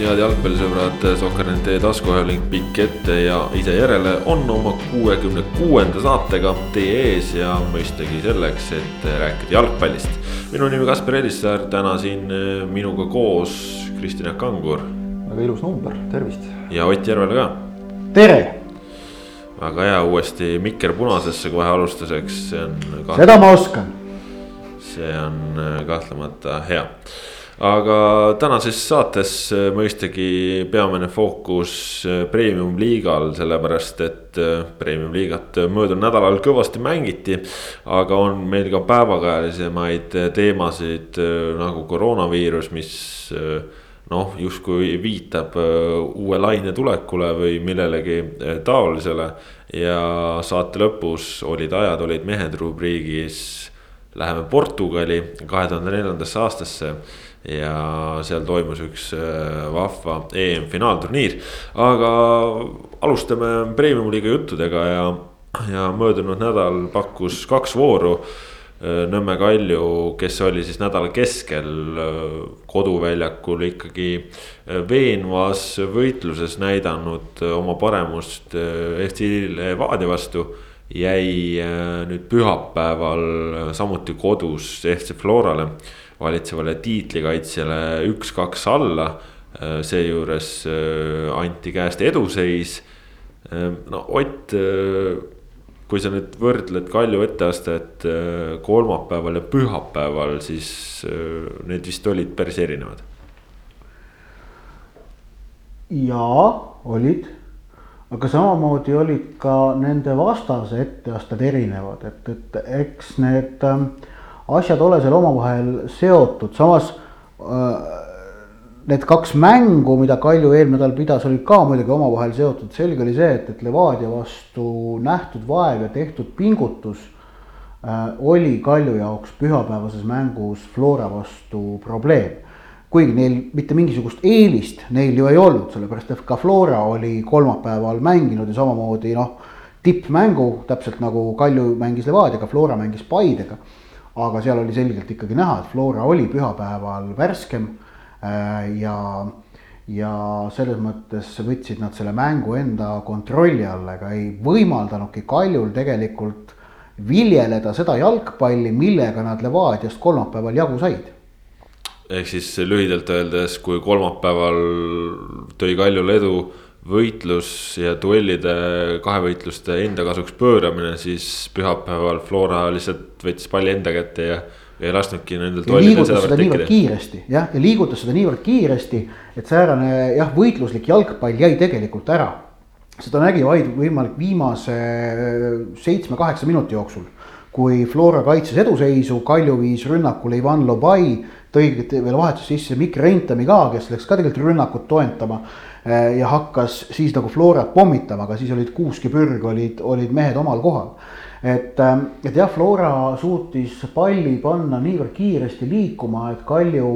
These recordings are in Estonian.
head jalgpallisõbrad, Sokkernet taskuhääling pikk ette ja ise järele on oma kuuekümne kuuenda saatega teie ees ja mõistagi selleks, et rääkida jalgpallist. minu nimi Kaspar Elissaar, täna siin eh, minuga koos Kristjan Jaak Kangur. väga ilus number, tervist. ja Ott Järvel ka. tere. väga hea, uuesti mikker punasesse kohe alustuseks, see on. seda ma oskan. see on eh, kahtlemata hea aga tänases saates äh, mõistagi peamine fookus äh, premium liigal, sellepärast et äh, premium liigat möödunud nädalal kõvasti mängiti. aga on meil ka päevakajalisemaid teemasid nagu koroonaviirus, mis noh, justkui viitab uue laine tulekule või millelegi taolisele. ja saate lõpus olid ajad, olid mehed rubriigis. Läheme Portugali kahe tuhande neljandasse aastasse ja seal toimus üks äh, vahva EM-finaalturniir. aga alustame premium-liiga juttudega ja, ja möödunud nädal pakkus kaks vooru. Äh, Nõmme Kalju, kes oli siis nädala keskel äh, koduväljakul ikkagi veenvas võitluses näidanud oma paremust FC Levadia vastu jäi nüüd pühapäeval samuti kodus FC Florale valitsevale tiitlikaitsjale üks-kaks alla. Äh, seejuures äh, anti käest eduseis. Äh, no Ott, kui sa nüüd võrdled Kalju etteastet kolmapäeval ja pühapäeval, siis need vist olid päris erinevad. jaa, olid aga samamoodi olid ka nende vastase etteasted erinevad, et, et eks need äh, asjad ole seal omavahel seotud, samas äh, need kaks mängu, mida Kalju eelmine nädal pidas, olid ka muidugi omavahel seotud, selge oli see, et, et Levadia vastu nähtud vaev ja tehtud pingutus äh, oli Kalju jaoks pühapäevases mängus Flora vastu probleem. kuigi neil mitte mingisugust eelist neil ju ei olnud, sellepärast et ka Flora oli kolmapäeval mänginud ja samamoodi noh, tippmängu, täpselt nagu Kalju mängis Levadiaga, Flora mängis Paidega aga seal oli selgelt ikkagi näha, et Flora oli pühapäeval värskem äh, ja, ja selles mõttes võtsid nad selle mängu enda kontrolli alla, ega ei võimaldanudki Kaljul tegelikult viljeleda seda jalgpalli, millega nad Levadiast kolmapäeval jagu said. Ehk siis lühidalt öeldes, kui kolmapäeval tõi Kaljule edu võitlus ja duellide kahevõitluste enda kasuks pööramine, siis pühapäeval Flora lihtsalt võttis palli enda kätte ja. ei lasknudki nendel. liigutas seda niivõrd kiiresti jah, ja liigutas seda niivõrd kiiresti, et säärane jah, võitluslik jalgpall jäi tegelikult ära. seda nägi vaid võimalik viimase seitsme-kaheksa minuti jooksul kui Flora kaitses eduseisu, Kalju viis rünnakule Ivan Lobai, tõi veel vahetus sisse Mikk Reintami ka, kes läks ka tegelikult rünnakut toetama ja hakkas siis nagu Florat pommitama, aga siis olid Kuusk ja Pürg olid, olid mehed omal kohal. et, eh, et jah, Flora suutis palli panna niivõrd kiiresti liikuma, et Kalju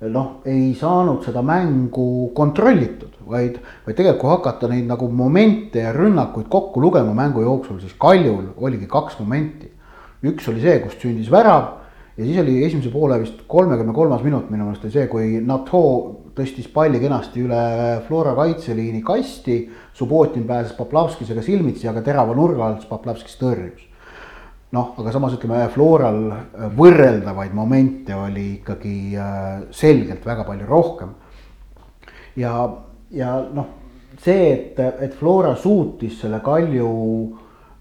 noh, ei saanud seda mängu kontrollitud, vaid, vaid tegelikult kui hakata neid nagu momente ja rünnakuid kokku lugema mängu jooksul, siis Kaljul oligi kaks momenti. üks oli see, kust sündis värav ja siis oli esimese poole vist kolmekümne kolmas minut minu meelest oli see, kui Nato tõstis palli kenasti üle Flora kaitseliini kasti. Subbotin pääses Poplavskisega silmitsi, aga terava nurga alt Poplavskis tõrjus. noh, aga samas ütleme, Floral võrreldavaid momente oli ikkagi äh, selgelt väga palju rohkem. ja, ja noh, see, et, et Flora suutis selle Kalju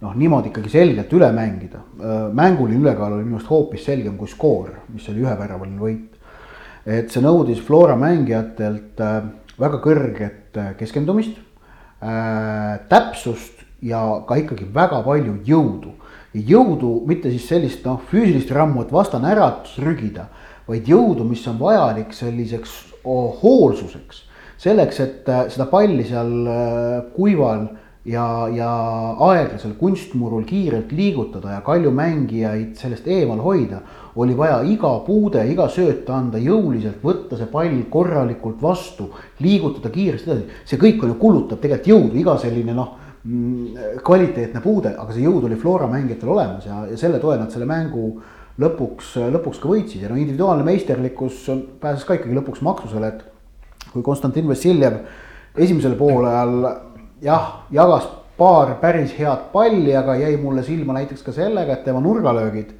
noh, niimoodi ikkagi selgelt üle mängida. Äh, mänguline ülekaal oli minu arust hoopis selgem kui skoor, mis oli üheväravaline võit et see nõudis Flora mängijatelt äh, väga kõrget äh, keskendumist, äh, täpsust ja ka ikkagi väga palju jõudu. jõudu, mitte siis sellist noh, füüsilist rammu, et vastane ära trügida, vaid jõudu, mis on vajalik selliseks oh, hoolsuseks. selleks, et seda palli seal kuival ja, ja aeglasel kunstmurul kiirelt liigutada ja Kalju mängijaid sellest eemal hoida oli vaja iga puude, iga sööt anda jõuliselt, võtta see pall korralikult vastu, liigutada kiiresti edasi. see kõik on ju, kulutab tegelikult jõudu, iga selline noh, mm, kvaliteetne puude, aga see jõud oli Flora mängijatel olemas ja, ja selle toel nad selle mängu lõpuks, lõpuks ka võitsid ja no individuaalne meisterlikkus pääses ka ikkagi lõpuks maksusele, et kui Konstantin Vassiljev esimesel poolajal jah, jagas paar päris head palli, aga jäi mulle silma näiteks ka sellega, et tema nurgalöögid,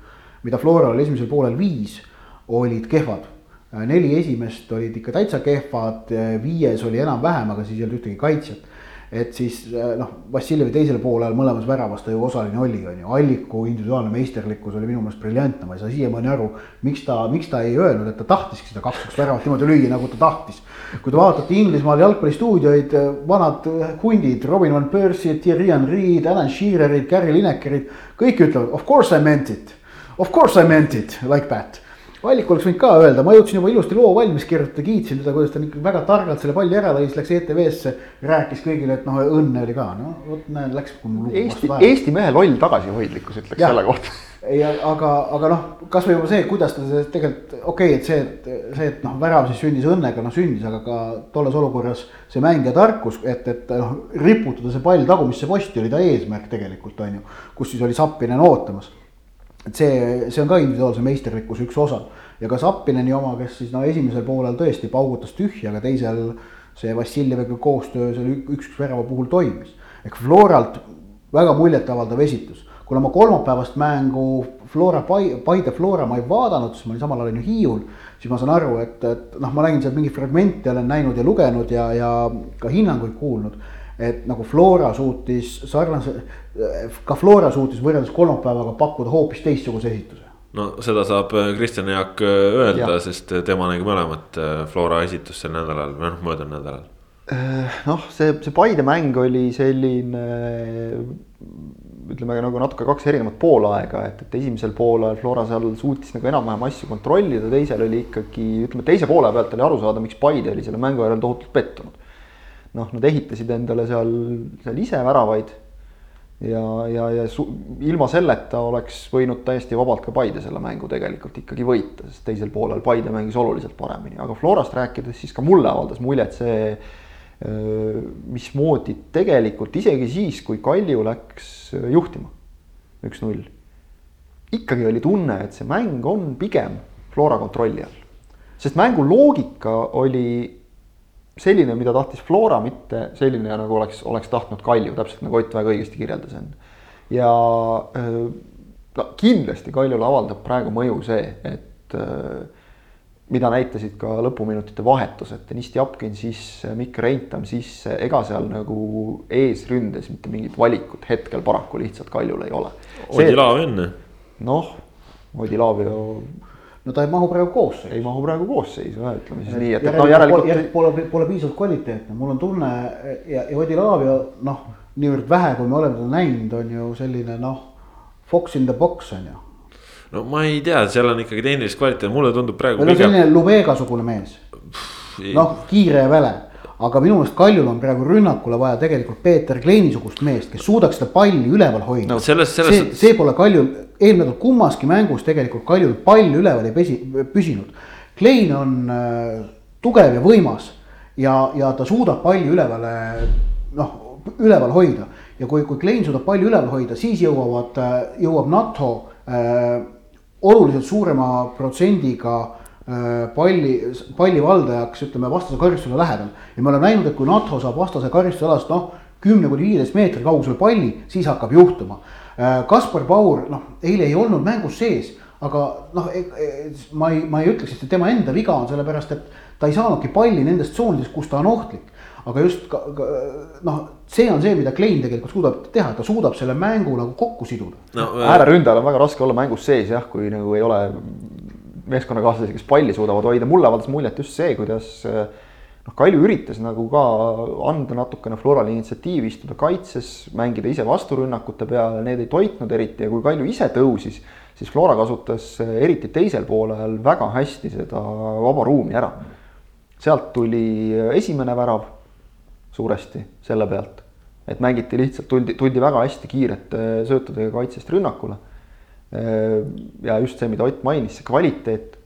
mida Floral esimesel poolel viis, olid kehvad. neli esimest olid ikka täitsa kehvad, viies oli enam-vähem, aga siis ei olnud ühtegi kaitsjat et siis äh, noh, Vassiljevi teisel poolel mõlemas väravas ta ju osaline oli, on ju, Alliku individuaalne meisterlikkus oli minu meelest briljantne, ma ei saa siiamaani aru, miks ta, miks ta ei öelnud, et ta tahtiski seda kaks-üks väravat niimoodi lüüa, nagu ta tahtis. kui te vaatate Inglismaal jalgpallistuudioid, vanad hundid, Robin van Persie, Thierry Henry, Alan Shearerid, Gary Linekerid, kõik ütlevad of course I meant it, of course I meant it like that Allik oleks võinud ka öelda, ma jõudsin juba ilusti loo valmis kirjutada, kiitsin teda, kuidas ta ikkagi väga targalt selle palli ära lõi, siis läks ETV-sse. rääkis kõigile, et noh, õnne oli ka, no vot näed, läks. Eesti, Eesti mehe loll tagasihoidlikkus ütleks ja. selle kohta ei, aga, aga noh, kasvõi juba see, kuidas ta tegelikult, okei okay,, et see, et see, et noh, värav siis sündis õnnega, noh sündis, aga ka tolles olukorras see mängija tarkus, et, et noh, riputada see pall tagumisse posti oli ta eesmärk tegelikult on ju. kus siis oli Sappinen ootamas et see, see on ka individuaalse meisterlikkuse üks osa. Ja ka Zappineni oma, kes siis no esimesel poolel tõesti paugutas tühja, aga teisel see Vassiljeviga koostöö seal üks-üks värava puhul toimis. ehk Floralt väga muljetavaldav esitus, kuna ma kolmapäevast mängu Flora, Paide Flora ma ei vaadanud, sest ma olin samal ajal ju Hiiul, siis ma saan aru, et, et noh, ma nägin sealt mingeid fragmente, olen näinud ja lugenud ja, ja ka hinnanguid kuulnud et nagu Flora suutis sarnase, ka Flora suutis võrreldes kolmapäevaga pakkuda hoopis teistsuguse esituse. no seda saab äh, Kristjan Jaak äh, öelda, sest äh, tema nägi mõlemat Flora esitust sel nädalal või noh, möödunud nädalal. noh, see, see Paide mäng oli selline ütleme nagu natuke kaks erinevat poolaega, et, et esimesel poolel Flora seal suutis nagu enam-vähem asju kontrollida, teisel oli ikkagi ütleme, teise poole pealt oli aru saada, miks Paide oli selle mängu järel tohutult pettunud noh, nad ehitasid endale seal, seal ise väravaid. ja, ja, ja su, ilma selleta oleks võinud täiesti vabalt ka Paide selle mängu tegelikult ikkagi võita, sest teisel poolel Paide mängis oluliselt paremini, aga Florast rääkides, siis ka mulle avaldas muljet see mismoodi tegelikult isegi siis, kui Kalju läks juhtima üks-null. ikkagi oli tunne, et see mäng on pigem Flora kontrolli all. sest mängu loogika oli selline, mida tahtis Flora, mitte selline, nagu oleks, oleks tahtnud Kalju, täpselt nagu Ott väga õigesti kirjeldas enne. ja no kindlasti Kaljule avaldab praegu mõju see, et mida näitasid ka lõpuminutite vahetused, Deniss Tjapkin sisse, Mikk Reintam sisse, ega seal nagu eesründes mitte mingit valikut hetkel paraku lihtsalt Kaljul ei ole. Odilaav enne. noh, Odilaavio no ta ei mahu praegu koosseisu. ei mahu praegu koosseisu jah, ütleme siis et nii, et, et no järelikult. järelikult pole, pole piisavalt kvaliteetne, mul on tunne ja, ja Odi Laavia noh, niivõrd vähe, kui me oleme teda näinud, on ju selline noh, fox in the box on ju. no ma ei tea, seal on ikkagi tehnilist kvaliteeti, mulle tundub praegu. no selline Lubega-sugune mees. noh, kiire ja väle aga minu meelest Kaljul on praegu rünnakule vaja tegelikult Peeter Kleini sugust meest, kes suudaks seda palli üleval hoida no,. Selles... see, see pole Kaljul, eelmine nädal kummaski mängus tegelikult Kaljul pall üleval ei pesi, püsinud. Klein on äh, tugev ja võimas ja, ja ta suudab palli ülevale noh, üleval hoida. ja kui, kui Klein suudab palli üleval hoida, siis jõuavad, äh, jõuab NATO äh, oluliselt suurema protsendiga Äh, palli, pallivaldajaks, ütleme vastase karistuse lähedal. ja me oleme näinud, et kui NATO saab vastase karistusalast noh, kümne kuni viieteist meetri kaugusele palli, siis hakkab juhtuma. Äh, Kaspar Paur, noh, eile ei olnud mängus sees, aga noh, e, e, ma ei, ma ei ütleks, et see tema enda viga on, sellepärast et ta ei saanudki palli nendest tsoonidest, kus ta on ohtlik aga just noh, see on see, mida Klein tegelikult suudab teha, ta suudab selle mängu nagu kokku siduda no,. ääreründajal on väga raske olla mängus sees jah, kui nagu ei ole meeskonnakaaslasi, kes palli suudavad hoida, mulle avaldas muljet just see, kuidas noh, Kalju üritas nagu ka anda natukene Florale initsiatiivi, istuda kaitses, mängida ise vasturünnakute peale, need ei toitnud eriti ja kui Kalju ise tõusis, siis Flora kasutas eriti teisel poolel väga hästi seda vaba ruumi ära. sealt tuli esimene värav suuresti selle pealt, et mängiti lihtsalt, tuldi, tuldi väga hästi kiirete söötudega kaitsest rünnakule ja just see, mida Ott mainis, see kvaliteet.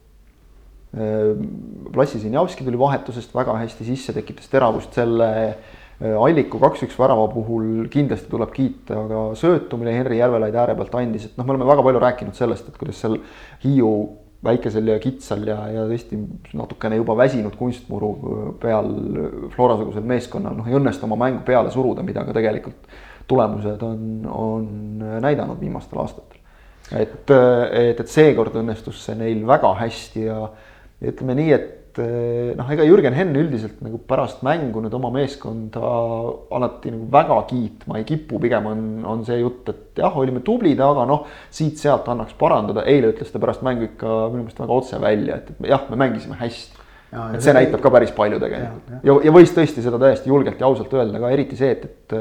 Vlassi Zinjavski tuli vahetusest väga hästi sisse, tekitas teravust selle Alliku kaks-üks värava puhul kindlasti tuleb kiita ka söötu, mille Henri Järvelaid ääre pealt andis, et noh, me oleme väga palju rääkinud sellest, et kuidas seal Hiiu väikesel ja kitsal ja, ja tõesti natukene juba väsinud kunstmuru peal Flora-sugusel meeskonnal noh, ei õnnestu oma mängu peale suruda, mida ka tegelikult tulemused on, on näidanud viimastel aastatel. Et, et, et seekord õnnestus see neil väga hästi ja ütleme nii, et Eh, noh, ega Jürgen Henn üldiselt nagu pärast mängu nüüd oma meeskonda alati nagu väga kiitma ei kipu, pigem on, on see jutt, et jah, olime tublid, aga noh, siit-sealt annaks parandada, eile ütles ta pärast mängu ikka minu meelest väga otse välja, et, jah, me mängisime hästi. et see näitab ka päris palju tegelikult. Ja, ja, ja võis tõesti seda täiesti julgelt ja ausalt öelda ka, eriti see, et, et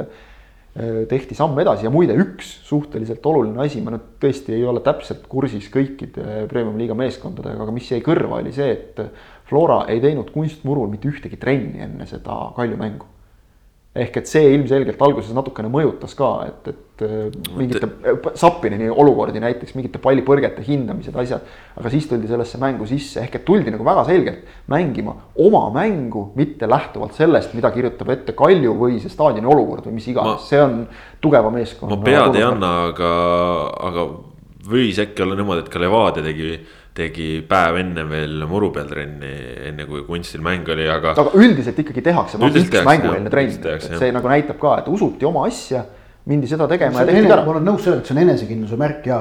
tehti samm edasi ja muide, üks suhteliselt oluline asi, ma nüüd tõesti ei ole täpselt kursis kõikide premium-liiga meeskondadega, aga mis jäi kõrva, oli see, et Flora ei teinud kunstmurul mitte ühtegi trenni enne seda Kalju mängu. Ehk et see ilmselgelt alguses natukene mõjutas ka, et, et mingite Sappineni olukordi näiteks, mingite pallipõrgete hindamised, asjad. aga siis tuldi sellesse mängu sisse, ehk et tuldi nagu väga selgelt mängima oma mängu, mitte lähtuvalt sellest, mida kirjutab ette Kalju või see staadioni olukord või mis iganes, see on tugeva meeskonna. ma pead ei anna, aga, aga võis äkki olla niimoodi, et ka Levadia tegi tegi päev enne veel muru peal trenni, enne kui kunstil mäng oli, aga. aga üldiselt ikkagi tehakse, noh üks mängueelne trenn, et see nagu näitab ka, et usuti oma asja, mindi seda tegema ja tehti ära. ma olen nõus sellega, et see on enesekindluse märk ja,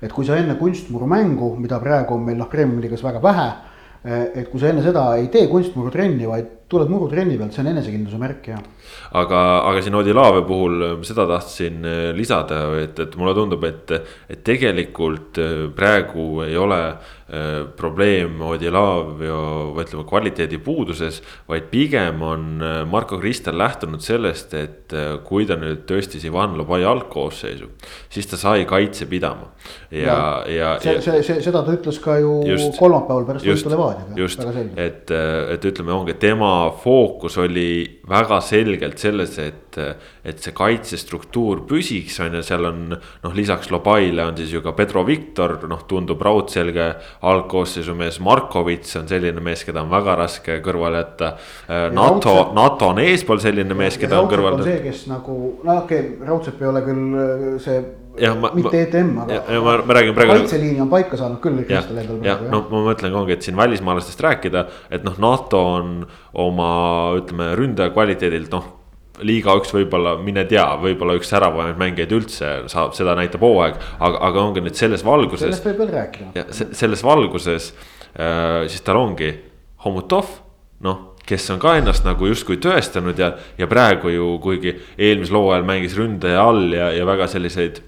et kui sa enne kunstmuru mängu, mida praegu on meil noh, Premiumi liigas väga vähe. et kui sa enne seda ei tee kunstmuru trenni, vaid tuled murutrenni pealt, see on enesekindluse märk ja. Aga, aga siin Odilaave puhul seda tahtsin äh, lisada, et, et mulle tundub, et, et tegelikult äh, praegu ei ole äh, probleem Odilaavio, ütleme kvaliteedi puuduses. vaid pigem on Marko Kristel lähtunud sellest, et kui ta nüüd tõstis Ivan Lobai algkoosseisu, siis ta sai kaitse pidama. ja, ja, see, see, see, seda ta ütles ka ju just, kolmapäeval pärast võitu Levadiaga. just, et, et ütleme, ongi tema fookus oli väga selgelt selles, et, et see kaitsestruktuur püsiks, on ju, seal on noh, lisaks Lobaile on siis ju ka Pedro Victor, noh, tundub raudselge algkoosseisu mees, Markovits on selline mees, keda on väga raske kõrvale jätta. NATO, NATO on eespool selline mees, keda on kõrvale. see, kes nagu, no okei okay,, Raudsepp ei ole küll äh, see ja ma, mitte ETM, aga. ja ma, ma räägin praegu. kaitseliini on paika saanud küll Kristel endal. jah, no ma mõtlen ongi, et siin välismaalastest rääkida, et noh, NATO on oma ütleme ründaja kvaliteedilt noh liiga üks võib-olla, mine tea, võib-olla üks säravamaid mängijaid üldse saab, seda näitab hooaeg, aga, aga ongi nüüd selles valguses. sellest võib veel rääkida. selles valguses äh, siis tal ongi Homutov, noh kes on ka ennast nagu justkui tõestanud ja, ja praegu ju kuigi eelmisel hooajal mängis ründaja all ja, ja väga selliseid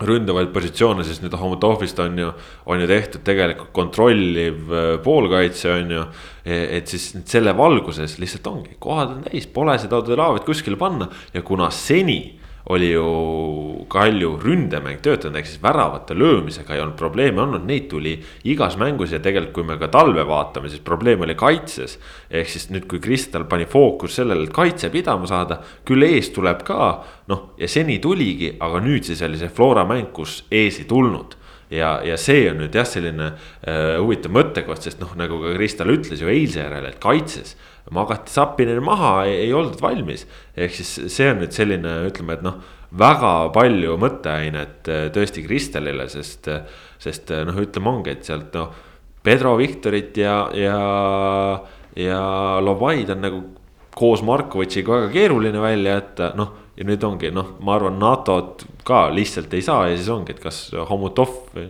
ründavaid positsioone, siis nüüd Homotohvist on ju, on ju tehtud tegelikult kontrolliv äh, poolkaitse, on ju. E, et siis selle valguses lihtsalt ongi, kohad on täis, pole seda Odelaavit kuskile panna ja kuna seni oli ju Kalju ründemäng töötanud, ehk siis väravate löömisega ei olnud probleeme olnud, neid tuli igas mängus ja tegelikult, kui me ka talve vaatame, siis probleem oli kaitses. ehk siis nüüd, kui Kristal pani fookus sellele, et kaitse pidama saada, küll ees tuleb ka, noh, ja seni tuligi, aga nüüd siis oli see Flora mäng, kus ees ei tulnud ja, ja see on nüüd jah, selline äh, huvitav mõttekoht, sest noh, nagu ka Kristal ütles ju eilse järel, et kaitses magati Sapinen maha, ei oldud valmis. ehk siis see on nüüd selline, ütleme, et noh, väga palju mõtteainet äh, tõesti Kristelile, sest, sest äh, noh, ütleme ongi, et sealt noh. Pedro Viktorit ja, ja, ja Lovaid on nagu koos Markovitšiga väga keeruline välja jätta, noh ja nüüd ongi noh, ma arvan, NATO-t ka lihtsalt ei saa ja siis ongi, et kas Homutov või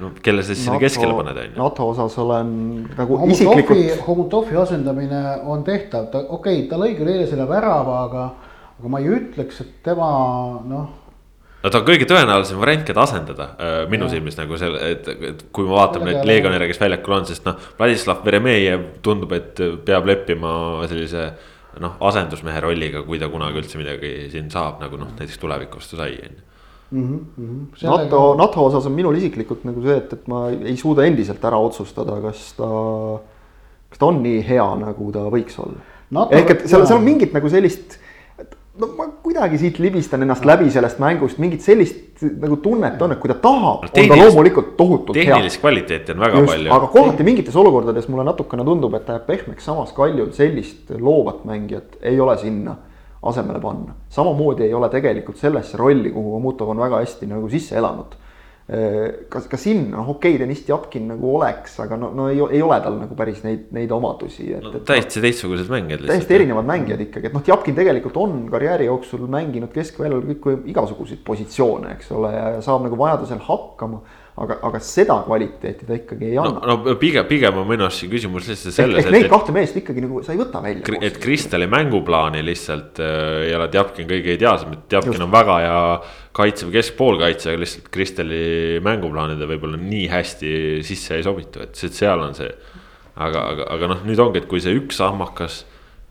no kelle sa siis sinna keskele paned, on ju. NATO osas olen nagu Homutovi, isiklikult. Homutovi asendamine on tehtav, ta okei okay,, ta lõi küll eile selle värava, aga, aga ma ei ütleks, et tema noh no ta on kõige tõenäolisem variant, keda asendada äh, minu ja. silmis nagu selle, et, et kui me vaatame neid legionäre, kes väljakul on, sest noh. Vladislav Veremejev tundub, et peab leppima sellise noh, asendusmehe rolliga, kui ta kunagi üldse midagi siin saab, nagu noh, näiteks tulevikus ta sai, on ju. Mhm, mhm. NATO, NATO osas on minul isiklikult nagu see, et, et ma ei suuda endiselt ära otsustada, kas ta, kas ta on nii hea, nagu ta võiks olla. ehk et seal, seal on mingit nagu sellist no ma kuidagi siit libistan ennast läbi sellest mängust, mingit sellist nagu tunnet on, et kui ta tahab no,, on ta loomulikult tohutult hea. tehnilist kvaliteeti on väga Just, palju. aga kohati mingites olukordades mulle natukene tundub, et ta jääb pehmeks, samas Kaljul sellist loovat mängijat ei ole sinna asemele panna. samamoodi ei ole tegelikult sellesse rolli, kuhu Omutov on väga hästi nagu sisse elanud. Kas, ka siin, noh, okei okay,, Deniss Tjapkin nagu oleks, aga no, no ei, ei ole tal nagu päris neid, neid omadusi, et no,. et täiesti teistsugused mängijad. täiesti erinevad mängijad ikkagi, et noh, Tjapkin tegelikult on karjääri jooksul mänginud keskväljal kõik igasuguseid positsioone, eks ole, ja saab nagu vajadusel hakkama aga, aga seda kvaliteeti ta ikkagi ei anna. no, no pigem, pigem on minu arust siin küsimus lihtsalt selles. ehk neid kahte meest ikkagi nagu sa ei võta välja. et Kristali mänguplaani lihtsalt äh, ei ole Tjapkin kõige ideaalsem, et Tjapkin on väga hea kaitse või keskpoolkaitse, aga lihtsalt Kristali mänguplaanide võib-olla nii hästi sisse ei sobitu, et seal on see. aga, aga, aga noh, nüüd ongi, et kui see üks sammakas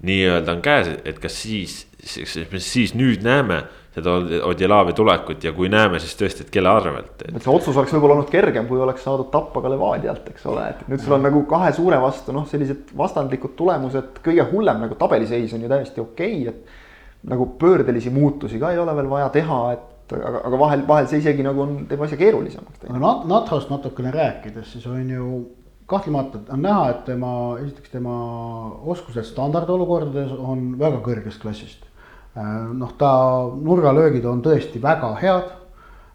nii-öelda on käes, et kas siis, siis, siis nüüd näeme seda Odjelavi tulekut ja kui näeme, siis tõesti, et kelle arvelt et.... et see otsus oleks võib-olla olnud kergem, kui oleks saadud tappa ka Levadialt, eks ole, et nüüd sul on nagu kahe suure vastu noh, sellised vastandlikud tulemused, kõige hullem nagu tabeliseis on ju täiesti okei okay,, et nagu pöördelisi muutusi ka ei ole veel vaja teha, et aga, aga vahel, vahel see isegi nagu on, teeb asja keerulisemaks. aga Nat-, Nathost natukene rääkides, siis on ju kahtlemata on näha, et tema, esiteks tema oskused standardolukordades on väga kõrgest klassist noh, ta nurgalöögid on tõesti väga head.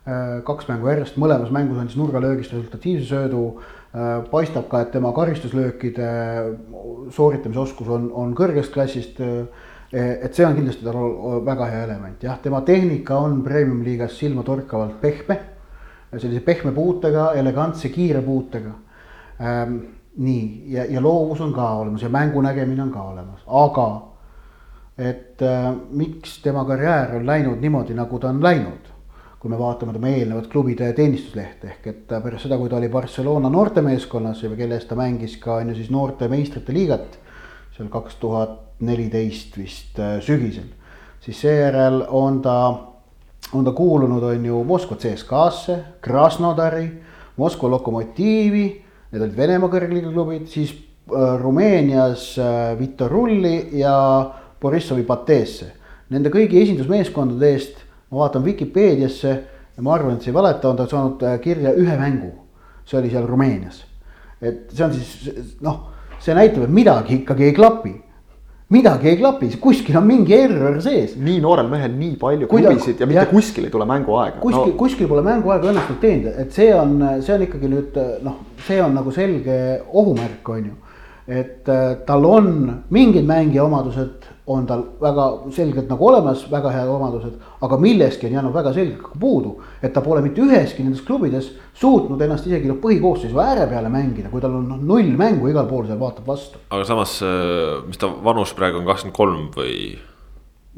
Äh, kaks mängu järjest, mõlemas mängus andis nurgalöögist resultatiivse söödu. Äh, paistab ka, et tema karistuslöökide sooritamise oskus on, on kõrgest klassist. et see on kindlasti tal väga hea element, jah, tema tehnika on premium-liigas silmatorkavalt pehme. sellise pehme puutega, elegantse, kiire puutega nii, ja, ja loovus on ka olemas ja mängu nägemine on ka olemas, aga et äh, miks tema karjäär on läinud niimoodi, nagu ta on läinud. kui me vaatame tema eelnevat klubide teenistuslehte ehk et pärast seda, kui ta oli Barcelona noortemeeskonnas kelle eest ta mängis ka on ju siis noorte meistrite liigat. seal kaks tuhat neliteist vist äh, sügisel, siis seejärel on ta, on ta kuulunud, on ju Moskva CSKA-sse, Krasnodari, Moskva Lokomotiivi. Need olid Venemaa kõrgliiga klubid, siis äh, Rumeenias äh, Vitorulli ja Borissovi pateesse. Nende kõigi esindusmeeskondade eest ma vaatan Vikipeediasse ja ma arvan, et see ei valeta, on ta saanud äh, kirja ühe mängu. see oli seal Rumeenias. et see on siis noh, see näitab, et midagi ikkagi ei klapi midagi ei klapi, kuskil on mingi error sees. nii noorel mehel nii palju klubisid ja mitte ja, kuskil ei tule mänguaega. kuskil no., kuskil pole mänguaega õnnestunud teenida, et see on, see on ikkagi nüüd noh, see on nagu selge ohumärk, on ju. Et äh, tal on mingid mängija omadused on tal väga selgelt nagu olemas väga head omadused, aga milleski on jäänud väga selgelt puudu. et ta pole mitte üheski nendes klubides suutnud ennast isegi noh, põhikoosseisu ääre peale mängida, kui tal on noh, null mängu igal pool seal vaatab vastu. aga samas, äh, mis ta vanus praegu on kakskümmend kolm või?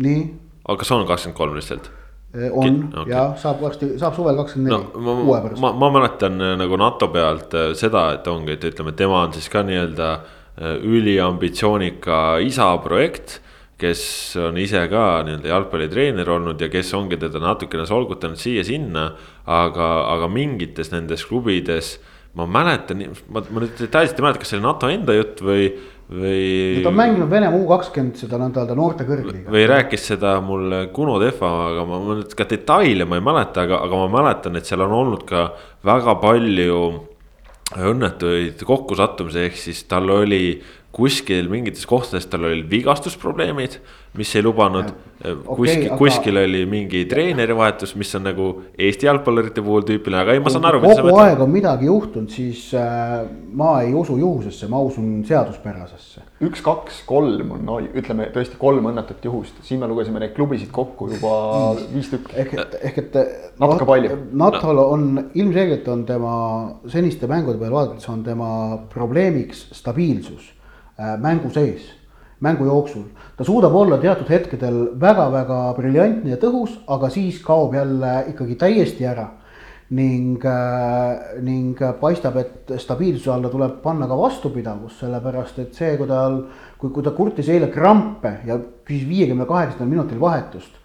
nii. aga kas on kakskümmend kolm lihtsalt? Äh, on okay. ja saab varsti, saab suvel kakskümmend neli, uue pärast. ma, ma mäletan äh, nagu NATO pealt seda, et ongi, et ütleme, tema on siis ka nii-öelda üliambitsioonika isa projekt kes on ise ka nii-öelda jalgpallitreener olnud ja kes ongi teda natukene solgutanud siia-sinna. aga, aga mingites nendes klubides ma mäletan, ma, ma nüüd detailselt ei mäleta, kas see oli NATO enda jutt või, või. ta on mänginud Venemaa U kakskümmend seda nõnda-öelda noorte kõrgliiga. või rääkis seda mulle Kuno Tehva, aga ma, ma nüüd ka detaile ma ei mäleta, aga, aga ma mäletan, et seal on olnud ka väga palju õnnetuid kokkusattumisi, ehk siis tal oli kuskil mingites kohtades tal olid vigastusprobleemid, mis ei lubanud. Okay, kuskil aga..., kuskil oli mingi treenerivahetus, mis on nagu Eesti jalgpallurite puhul tüüpiline, aga ei, ma saan aru. kogu aeg on midagi juhtunud, siis äh, ma ei usu juhusesse, ma usun seaduspärasesse. üks, kaks, kolm on no,, ütleme tõesti kolm õnnetut juhust, siin me lugesime neid klubisid kokku juba viis tükki. ehk et, ehk et. natuke palju. NATO-l on ilmselgelt on tema seniste mängude peale vaadates on tema probleemiks stabiilsus Äh, mängu sees, mängu jooksul. ta suudab olla teatud hetkedel väga-väga briljantne ja tõhus, aga siis kaob jälle ikkagi täiesti ära. ning, äh, ning paistab, et stabiilsuse alla tuleb panna ka vastupidavus, sellepärast et see, kui tal, kui, kui ta kurtis eile krampe ja küsis viiekümne kaheksandal minutil vahetust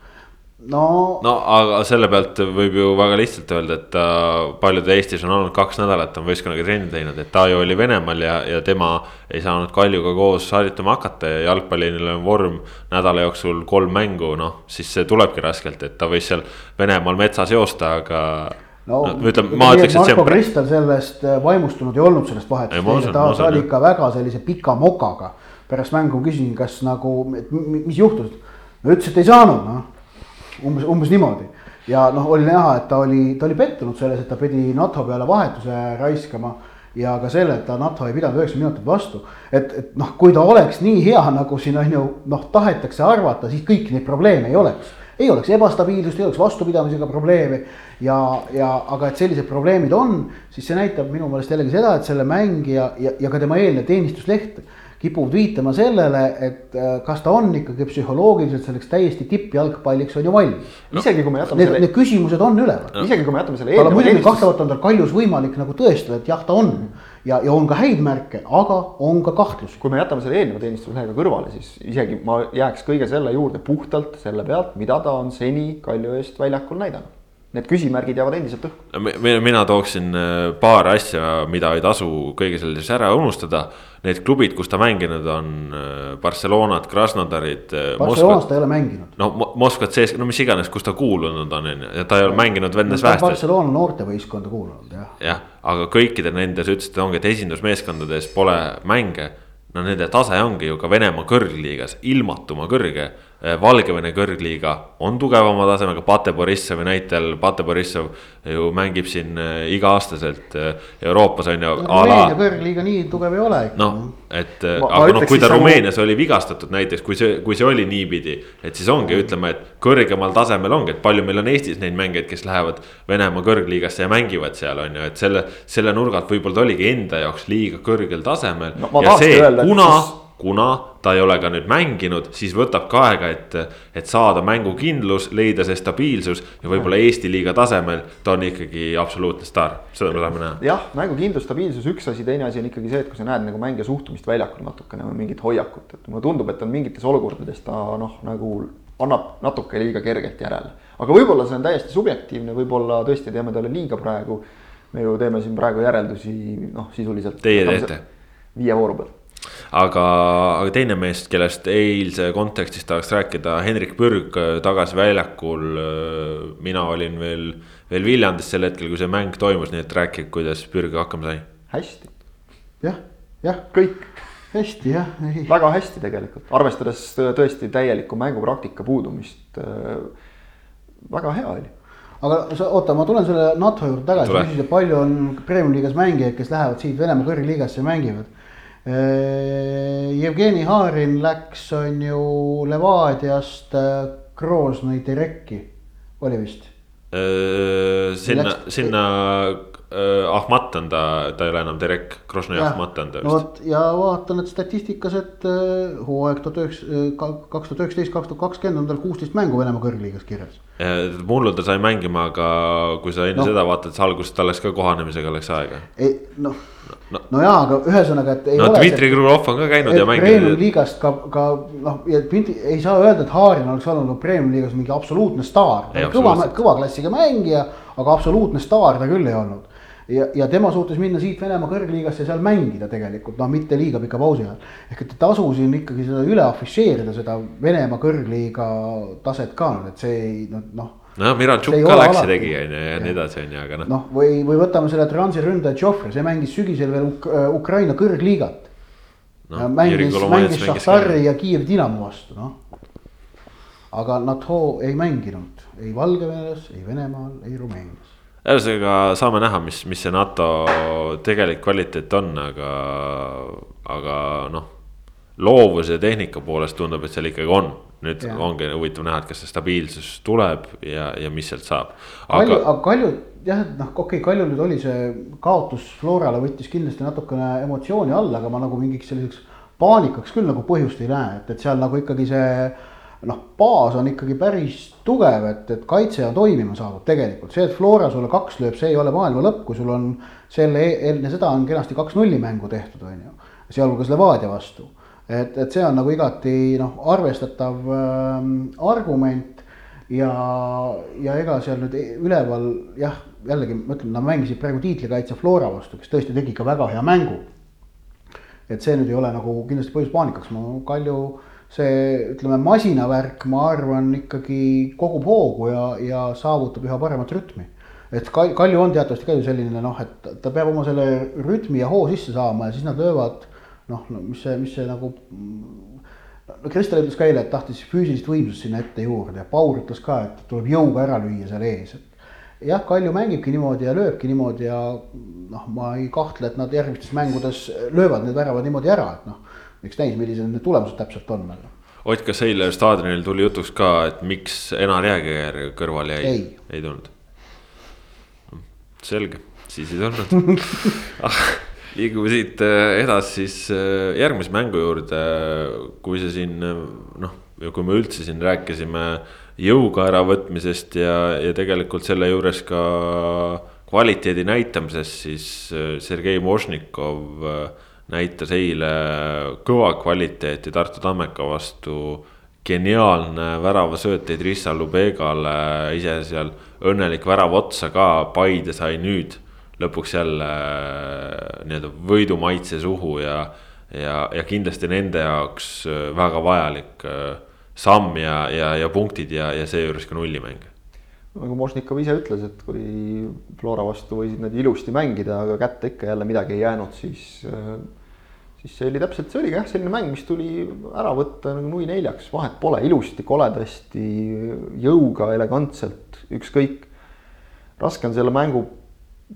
no. no aga selle pealt võib ju väga lihtsalt öelda, et ta paljud Eestis on olnud kaks nädalat on võistkonnaga trenni teinud, et ta ju oli Venemaal ja, ja tema ei saanud Kaljuga koos harjutama hakata ja jalgpalliline vorm nädala jooksul kolm mängu, noh, siis see tulebki raskelt, et ta võis seal Venemaal metsas joosta, aga no, no ütleme, ma ütleks, et see on. Marko Kristal sellest äh, vaimustunud ei olnud sellest vahetusest, ta, ta oli ikka väga sellise pika mokaga. pärast mängu küsisin, kas nagu, mis juhtus, no ütles, et ei saanud, noh umbes, umbes niimoodi. ja noh, oli näha, et ta oli, ta oli pettunud selles, et ta pidi NATO peale vahetuse raiskama ja ka selle, et ta NATO ei pidanud üheksakümmend minutit vastu. et, et noh, kui ta oleks nii hea, nagu siin on ju noh, tahetakse arvata, siis kõiki neid probleeme ei oleks. ei oleks ebastabiilsust, ei oleks vastupidamisega probleeme ja, ja aga et sellised probleemid on, siis see näitab minu meelest jällegi seda, et selle mängija ja, ja ka tema eelnev teenistusleht kipuvad viitama sellele, et äh, kas ta on ikkagi psühholoogiliselt selleks täiesti tippjalgpalliks on ju valmis no.. isegi kui me jätame need, selle. Need küsimused on üleval no.. isegi kui me jätame selle. aga muidugi kahtlemata on tal kaljus võimalik nagu tõestada, et jah, ta on ja, ja on ka häid märke, aga on ka kahtlusi. kui me jätame selle eelneva teenistuslehega kõrvale, siis isegi ma jääks kõige selle juurde puhtalt selle pealt, mida ta on seni Kalju eest väljakul näidanud need küsimärgid jäävad endiselt õhku. mina tooksin äh, paar asja, mida ei tasu kõige selles ära unustada. Need klubid, kus ta mänginud on, äh, Barcelonat, Krasnodarid. Äh, Barcelonas ta ei ole mänginud. no Moskvat sees, no mis iganes, kus ta kuulunud on, on ju, ja ta ei ole mänginud Vennes no, Väestes. Barcelona noortevõistkonda kuulunud jah. jah, aga kõikidel nendel, sa ütlesid, ongi, et esindusmeeskondades pole mänge no nende tase ongi ju ka Venemaa kõrgliigas ilmatuma kõrge Valgevene kõrgliiga on tugevama tasemega, Pate Borissovi näitel, Pate Borissov ju mängib siin äh, iga-aastaselt äh, Euroopas on ju. Rumeenia kõrgliiga nii tugev ei ole. noh, et ma, aga noh, kui ta Rumeenias sama... oli vigastatud näiteks, kui see, kui see oli niipidi. et siis ongi, ütleme, et kõrgemal tasemel ongi, et palju meil on Eestis neid mängijaid, kes lähevad Venemaa kõrgliigasse ja mängivad seal on ju, et selle, selle nurgalt võib-olla ta oligi enda jaoks liiga kõrgel tasemel no,. ja see, kuna siis kuna ta ei ole ka nüüd mänginud, siis võtab ka aega, et, et saada mängukindlus, leida see stabiilsus ja võib-olla Eesti liiga tasemel ta on ikkagi absoluutne staar, seda me tahame näha. jah, mängukindlus, stabiilsus üks asi, teine asi on ikkagi see, et kui sa näed nagu mängija suhtumist väljakul natukene või mingit hoiakut, et mulle tundub, et on mingites olukordades ta noh, nagu annab natuke liiga kergelt järele. aga võib-olla see on täiesti subjektiivne, võib-olla tõesti teeme talle liiga praegu. me ju teeme siin praegu järeldusi noh, sisuliselt. Teie teete? viie vooru pealt aga, aga teine mees, kellest eilse kontekstis tahaks rääkida, Hendrik Pürg äh, tagasi väljakul. Äh, mina olin veel, veel Viljandis sel hetkel, kui see mäng toimus, nii et rääkige, kuidas Pürg hakkama sai. hästi. jah, jah. kõik. hästi jah. väga hästi tegelikult, arvestades tõesti täielikku mängupraktika puudumist. Äh, väga hea oli aga sa oota, ma tulen selle NATO juurde tagasi, küsisid, et palju on Premiumi liigas mängijaid, kes lähevad siit Venemaa kõrgliigasse ja mängivad Jevgeni Haarin läks, on ju Levadiast Groznõi äh, Terekki, oli vist? Äh, sinna, sinna äh, Ahmat on ta, ta ei ole enam Terek, Groznõi Ahmat on ta vist. no vot ja vaatan, et statistikas, et hooaeg tuhat üheksa, kaks tuhat üheksateist, kaks tuhat kakskümmend on tal kuusteist mängu Venemaa kõrgliigas kirjas. mullu ta sai mängima, aga kui sa enne no. seda vaatad, siis alguses tal läks ka kohanemisega läks aega. ei noh no, no jaa, aga ühesõnaga, et. no Dmitri Krulov on ka käinud ja mänginud. Premium liigast ka, ka noh, ei saa öelda, et Haarin oleks olnud Premium liigas mingi absoluutne staar. kõva, kõva klassiga mängija, aga absoluutne staar ta küll ei olnud. ja, ja tema suutis minna siit Venemaa kõrgliigasse ja seal mängida tegelikult, noh, mitte liiga pika pausi ajal. ehk et tasu siin ikkagi seda üle afišeerida, seda Venemaa kõrgliiga taset ka, et see ei noh no Miranchuk ka läks ja tegi on ju ja nii edasi on ju, aga noh. noh, või, või võtame selle Transi ründaja Joffre, see mängis sügisel veel Uk äh, Ukraina kõrgliigat no,. mängis, mängis Šahtari ja Kiievi Dinamo vastu, noh. aga NATO ei mänginud ei Valgevenes, ei Venemaal, ei Rumeenias. ühesõnaga saame näha, mis, mis see NATO tegelik kvaliteet on, aga, aga noh loovuse ja tehnika poolest tundub, et seal ikkagi on. Nüüd ja. ongi huvitav näha, et kas see stabiilsus tuleb ja, ja mis sealt saab. Kalju, aga Kalju jah, et noh, okei okay,, Kalju nüüd oli see kaotus Florale võttis kindlasti natukene emotsiooni alla, aga ma nagu mingiks selliseks paanikaks küll nagu põhjust ei näe, et, et seal nagu ikkagi see noh, baas on ikkagi päris tugev, et, et kaitse on toimima saanud tegelikult, see, et Flora sulle kaks lööb, see ei ole maailma lõpp, kui sul on selle enne seda on kenasti kaks nulli mängu tehtud, on ju. sealhulgas Levadia vastu et, et see on nagu igati noh, arvestatav äh, argument ja, ja ega seal nüüd üleval jah, jällegi ma ütlen, nad mängisid praegu tiitlikaitse Flora vastu, kes tõesti tegi ka väga hea mängu. et see nüüd ei ole nagu kindlasti põhjus paanikaks, ma Kalju see ütleme, masinavärk, ma arvan, ikkagi kogub hoogu ja, ja saavutab üha paremat rütmi. et Kalju on teatavasti ka ju selline noh, et ta peab oma selle rütmi ja hoo sisse saama ja siis nad löövad noh, no mis see, mis see nagu no Kristel ütles ka eile, et tahtis füüsilist võimsust sinna ette juurde ja Paul ütles ka, et tuleb jõuga ära lüüa seal ees, et jah, Kalju mängibki niimoodi ja lööbki niimoodi ja noh, ma ei kahtle, et nad järgmistes mängudes löövad need väravad niimoodi ära, et noh, eks näis, millised need tulemused täpselt on. Ott, kas eile staadionil tuli jutuks ka, et miks Enar Jääger kõrvale jäi? ei, ei tulnud. selge, siis ei tulnud liigume siit äh, edasi siis äh, järgmise mängu juurde, kui see siin noh, kui me üldse siin rääkisime jõuga äravõtmisest ja, ja tegelikult selle juures ka kvaliteedi näitamisest, siis Sergei Mošnikov näitas eile kõva kvaliteeti Tartu Tammeka vastu. geniaalne väravasööt Idrissa Lubegale, ise seal õnnelik värav otsa ka, Paide sai nüüd lõpuks jälle äh, nii-öelda võidumaitse suhu ja, ja, ja kindlasti nende jaoks äh, väga vajalik äh, samm ja, ja, ja punktid ja, ja seejuures ka nullimäng. nagu Mošnikov ise ütles, et kui Flora vastu võisid nad ilusti mängida, aga kätte ikka jälle midagi ei jäänud, siis, siis see oli täpselt, see oligi jah, selline mäng, mis tuli ära võtta nagu nui neljaks, vahet pole, ilusti, koledasti, jõuga, elegantselt, ükskõik. raske on selle mängu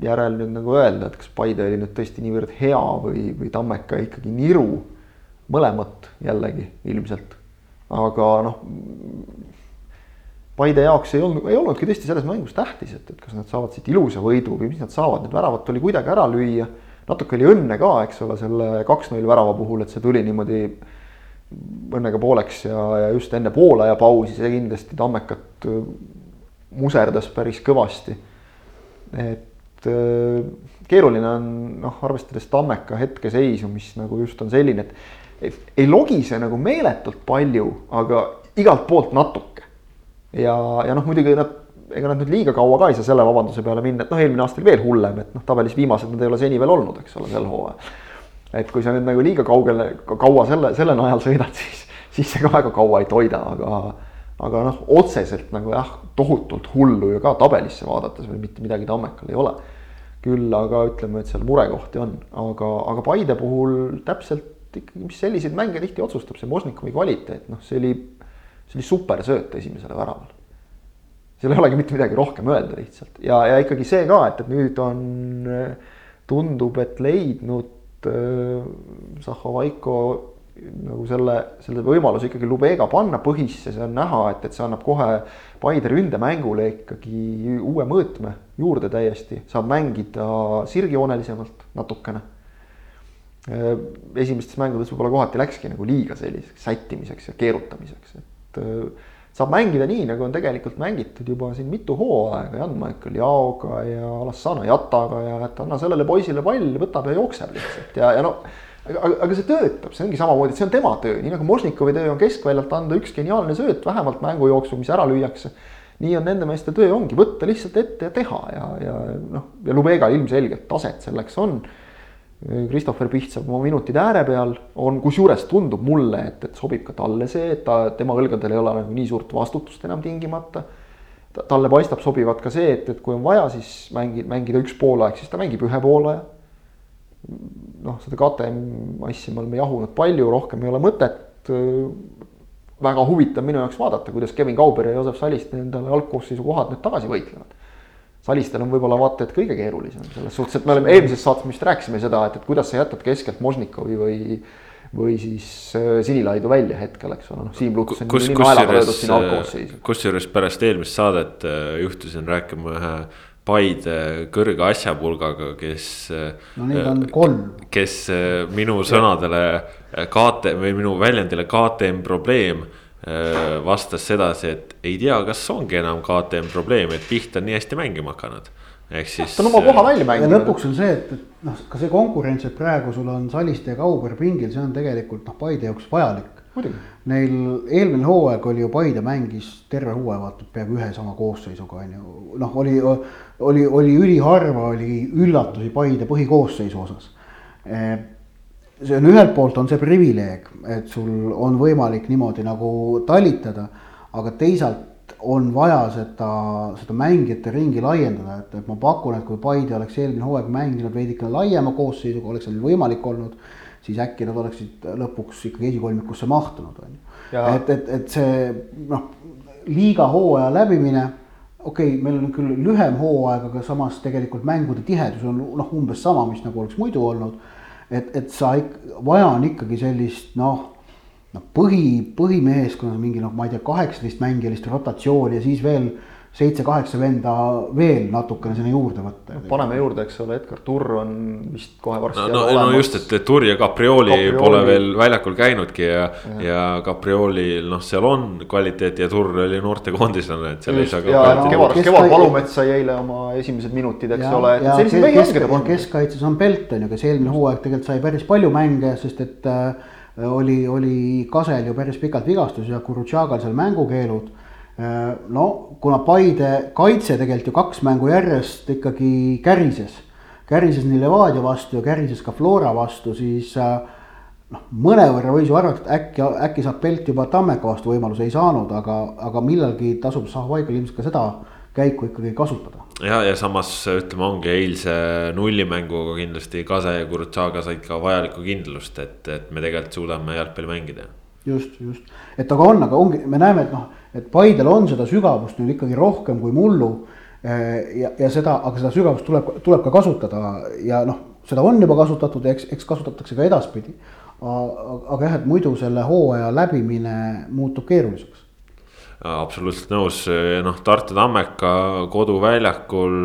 järel nüüd nagu öelda, et kas Paide oli nüüd tõesti niivõrd hea või, või Tammeka ikkagi niru. mõlemat jällegi ilmselt, aga noh. Paide jaoks ei olnud, ei olnudki tõesti selles mängus tähtis, et, et kas nad saavad siit ilusa võidu või mis nad saavad, need väravad tuli kuidagi ära lüüa. natuke oli õnne ka, eks ole, selle kaks-null värava puhul, et see tuli niimoodi õnnega pooleks ja, ja just enne poolaja pausi, see kindlasti Tammekat muserdas päris kõvasti. et et äh, keeruline on noh, arvestades Tammeka hetkeseisu, mis nagu just on selline, et ei logise nagu meeletult palju, aga igalt poolt natuke. ja, ja noh, muidugi nad, ega nad nüüd liiga kaua ka ei saa selle vabanduse peale minna, et noh, eelmine aasta oli veel hullem, et noh, tabelis viimased nad ei ole seni veel olnud, eks ole, sel hooajal. et kui sa nüüd nagu liiga kaugele, kaua selle, selle najal sõidad, siis, siis see ka väga kaua ei toida, aga aga noh, otseselt nagu jah, tohutult hullu ju ka tabelisse vaadates veel mitte midagi Tammekal ei ole. Küll aga ütleme, et seal murekohti on, aga, aga Paide puhul täpselt ikkagi, mis selliseid mänge tihti otsustab, see Možnikovi kvaliteet, noh, see oli, see oli super sööt esimesele väravale. seal ei olegi mitte midagi rohkem öelda lihtsalt. Ja, ja ikkagi see ka, et, et nüüd on, tundub, et leidnud äh, Zahhovaiko nagu selle, selle võimaluse ikkagi Lubega panna põhisse, see on näha, et, et see annab kohe Paide ründemängule ikkagi uue mõõtme juurde täiesti, saab mängida sirgjoonelisemalt natukene. esimestes mängudes võib-olla kohati läkski nagu liiga selliseks sättimiseks ja keerutamiseks, et saab mängida nii, nagu on tegelikult mängitud juba siin mitu hooaega Jan-Michael Jaoga ja Alassana Jataga ja et anna sellele poisile pall, võtab ja jookseb lihtsalt ja, ja no aga, aga see töötab, see ongi samamoodi, see on tema töö, nii nagu Možnikovi töö on keskväljalt anda üks geniaalne sööt vähemalt mängu jooksul, mis ära lüüakse. nii on nende meeste töö ongi võtta lihtsalt ette ja teha ja, ja noh, ja Lubega ilmselgelt taset selleks on. Christopher Piht saab oma minutid ääre peal, on, kusjuures tundub mulle, et, et sobib ka talle see, et ta, tema õlgadel ei ole nagu nii suurt vastutust enam tingimata talle paistab sobivat ka see, et, et kui on vaja, siis mängi, mängida üks poolaeg, siis ta mängib ühe poolaja noh, seda KTM asja me oleme jahunud palju, rohkem ei ole mõtet. väga huvitav minu jaoks vaadata, kuidas Kevin Kauber ja Joosep Saliste endale algkoosseisu kohad nüüd tagasi võitlevad. Salistel on võib-olla vaata et kõige keerulisem selles suhtes, et me oleme eelmises saates vist rääkisime seda, et, et kuidas sa jätad keskelt Možnikovi või või siis äh, Sinilaidu välja hetkel, eks ole, noh Siim Luts on kus, nii naelaga löödud sinna algkoosseisu. kusjuures pärast eelmist saadet äh, juhtusin rääkima ühe Paide kõrge asjapulgaga, kes. no neid on kolm. kes äh, minu sõnadele äh, KT või minu väljendile KTM probleem äh, vastas sedasi, et ei tea, kas ongi enam KTM probleem, et Piht on nii hästi mängima hakanud. ehk siis. ta on oma koha välja mänginud. lõpuks on see, et, et noh, ka see konkurents, et praegu sul on Saliste ja Kauber pingil, see on tegelikult noh, Paide jaoks vajalik Neil eelmine hooaeg oli ju Paide mängis terve hooaja vaata peaaegu ühe sama koosseisuga on ju, noh, oli, oli, oli üliharva oli üllatusi Paide põhikoosseisu osas. see on ühelt poolt on see privileeg, et sul on võimalik niimoodi nagu talitada, aga teisalt on vaja seda, seda mängijate ringi laiendada, et, et ma pakun, et kui Paide oleks eelmine hooaeg mänginud veidikene laiema koosseisuga, oleks seal võimalik olnud siis äkki nad oleksid lõpuks ikkagi esikolmikusse mahtunud, on ju. Et, et, et see noh, liiga hooaja läbimine, okei okay,, meil on küll lühem hooaeg, aga samas tegelikult mängude tihedus on noh, umbes sama, mis nagu oleks muidu olnud. et, et sa ik-, vaja on ikkagi sellist noh, noh põhi, põhimeeskonnas mingi noh, ma ei tea, kaheksateist mängijalist rotatsiooni ja siis veel seitse-kaheksa venda veel natukene sinna juurde võtta. paneme juurde, eks ole, Edgar Turr on vist kohe varsti no, no, no just, et Turi ja Caprioli, Caprioli. pole veel väljakul käinudki ja, ja, ja Capriolil noh, seal on kvaliteeti ja Turr oli noortekoondislane, et seal ei just, saa ja ka no, no, Kevar, kes Kevar ka- Palumets sai eile oma esimesed minutid, eks ja, ole, keskkaitses on Pelt on ju, kes eelmine hooaeg tegelikult sai päris palju mänge, sest et äh, oli, oli Kasel ju päris pikalt vigastus ja Kurutšagal seal mängukeelud. No kuna Paide kaitse tegelikult ju kaks mängu järjest ikkagi kärises, kärises nii Levadia vastu ja kärises ka Flora vastu, siis äh, noh, mõnevõrra võis ju arvata, et äkki, äkki saab Pelt juba Tammeka vastu võimaluse, ei saanud, aga, aga millalgi tasub Zahhovaigil ilmselt ka seda käiku ikkagi kasutada. ja, ja samas ütleme, ongi eilse nullimänguga kindlasti Kase ja Kurutsaga said ka vajalikku kindlust, et, et me tegelikult suudame jalgpalli mängida. just, just, et aga on, aga ongi, me näeme, et noh, et Paidel on seda sügavust nüüd ikkagi rohkem kui mullu. ja, ja seda, aga seda sügavust tuleb, tuleb ka kasutada ja noh, seda on juba kasutatud ja eks, eks kasutatakse ka edaspidi. aga jah, et muidu selle hooaja läbimine muutub keeruliseks. absoluutselt nõus, noh Tartu Tammeka koduväljakul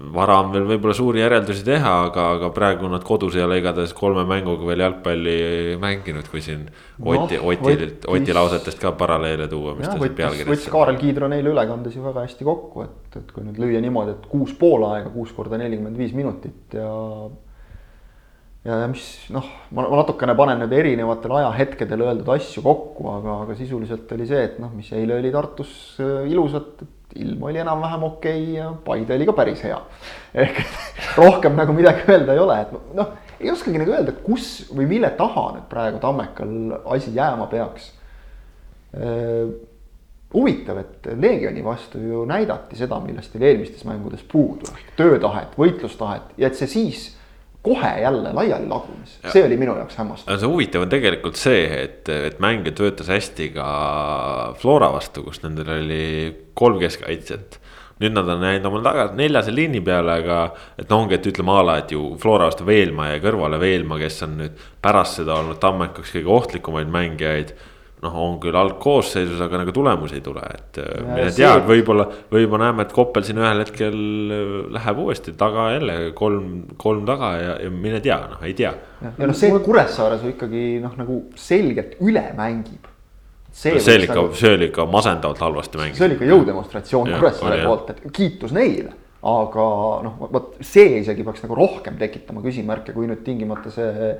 vara on veel võib-olla suuri järeldusi teha, aga, aga praegu nad kodus ei ole igatahes kolme mänguga veel jalgpalli mänginud, kui siin Oti no, Oti, Oti lausetest ka paralleele tuua, mis jah, ta siin võttis, võttis pealkirjas. Kaarel Kiidro neile ülekandes ju väga hästi kokku, et, et kui nüüd lüüa niimoodi, et kuus pool aega, kuus korda nelikümmend viis minutit ja. ja, ja mis noh, ma, ma natukene panen nüüd erinevatel ajahetkedel öeldud asju kokku, aga, aga sisuliselt oli see, et noh, mis eile oli Tartus äh, ilusat, et ilm oli enam-vähem okei okay ja Paide oli ka päris hea. ehk rohkem nagu midagi öelda ei ole, et noh, ei oskagi nagu öelda, kus või mille taha nüüd praegu Tammekal asi jääma peaks huvitav, et Leegioni vastu ju näidati seda, millest oli eelmistes mängudes puudu, ehk töötahet, võitlustahet ja et see siis kohe jälle laiali lagunes, see oli minu jaoks hämmastav. see huvitav on tegelikult see, et, et mängija töötas hästi ka Flora vastu, kus nendel oli kolm keskkaitset. nüüd nad on jäänud omal tagasi neljase liini peale, aga et no ongi, et ütleme a la, et ju Flora vastu Veelma jäi kõrvale Veelma, kes on nüüd pärast seda olnud Tammekaks kõige ohtlikumaid mängijaid noh, on küll algkoosseisus, aga nagu tulemusi ei tule, et ja, mine see- tea, võib-olla, võib-olla näeme, et Koppel siin ühel hetkel läheb uuesti taga jälle kolm, kolm taga ja, ja mine tea, noh, ei tea. ja noh, see, Kuressaares ju ikkagi noh, nagu selgelt üle mängib. see oli ikka nagu..., see oli ikka masendavalt halvasti see mängitud. oli ikka jõudemonstratsioon Kuressaare poolt, et kiitus neile. aga noh, vot see isegi peaks nagu rohkem tekitama küsimärke, kui nüüd tingimata see,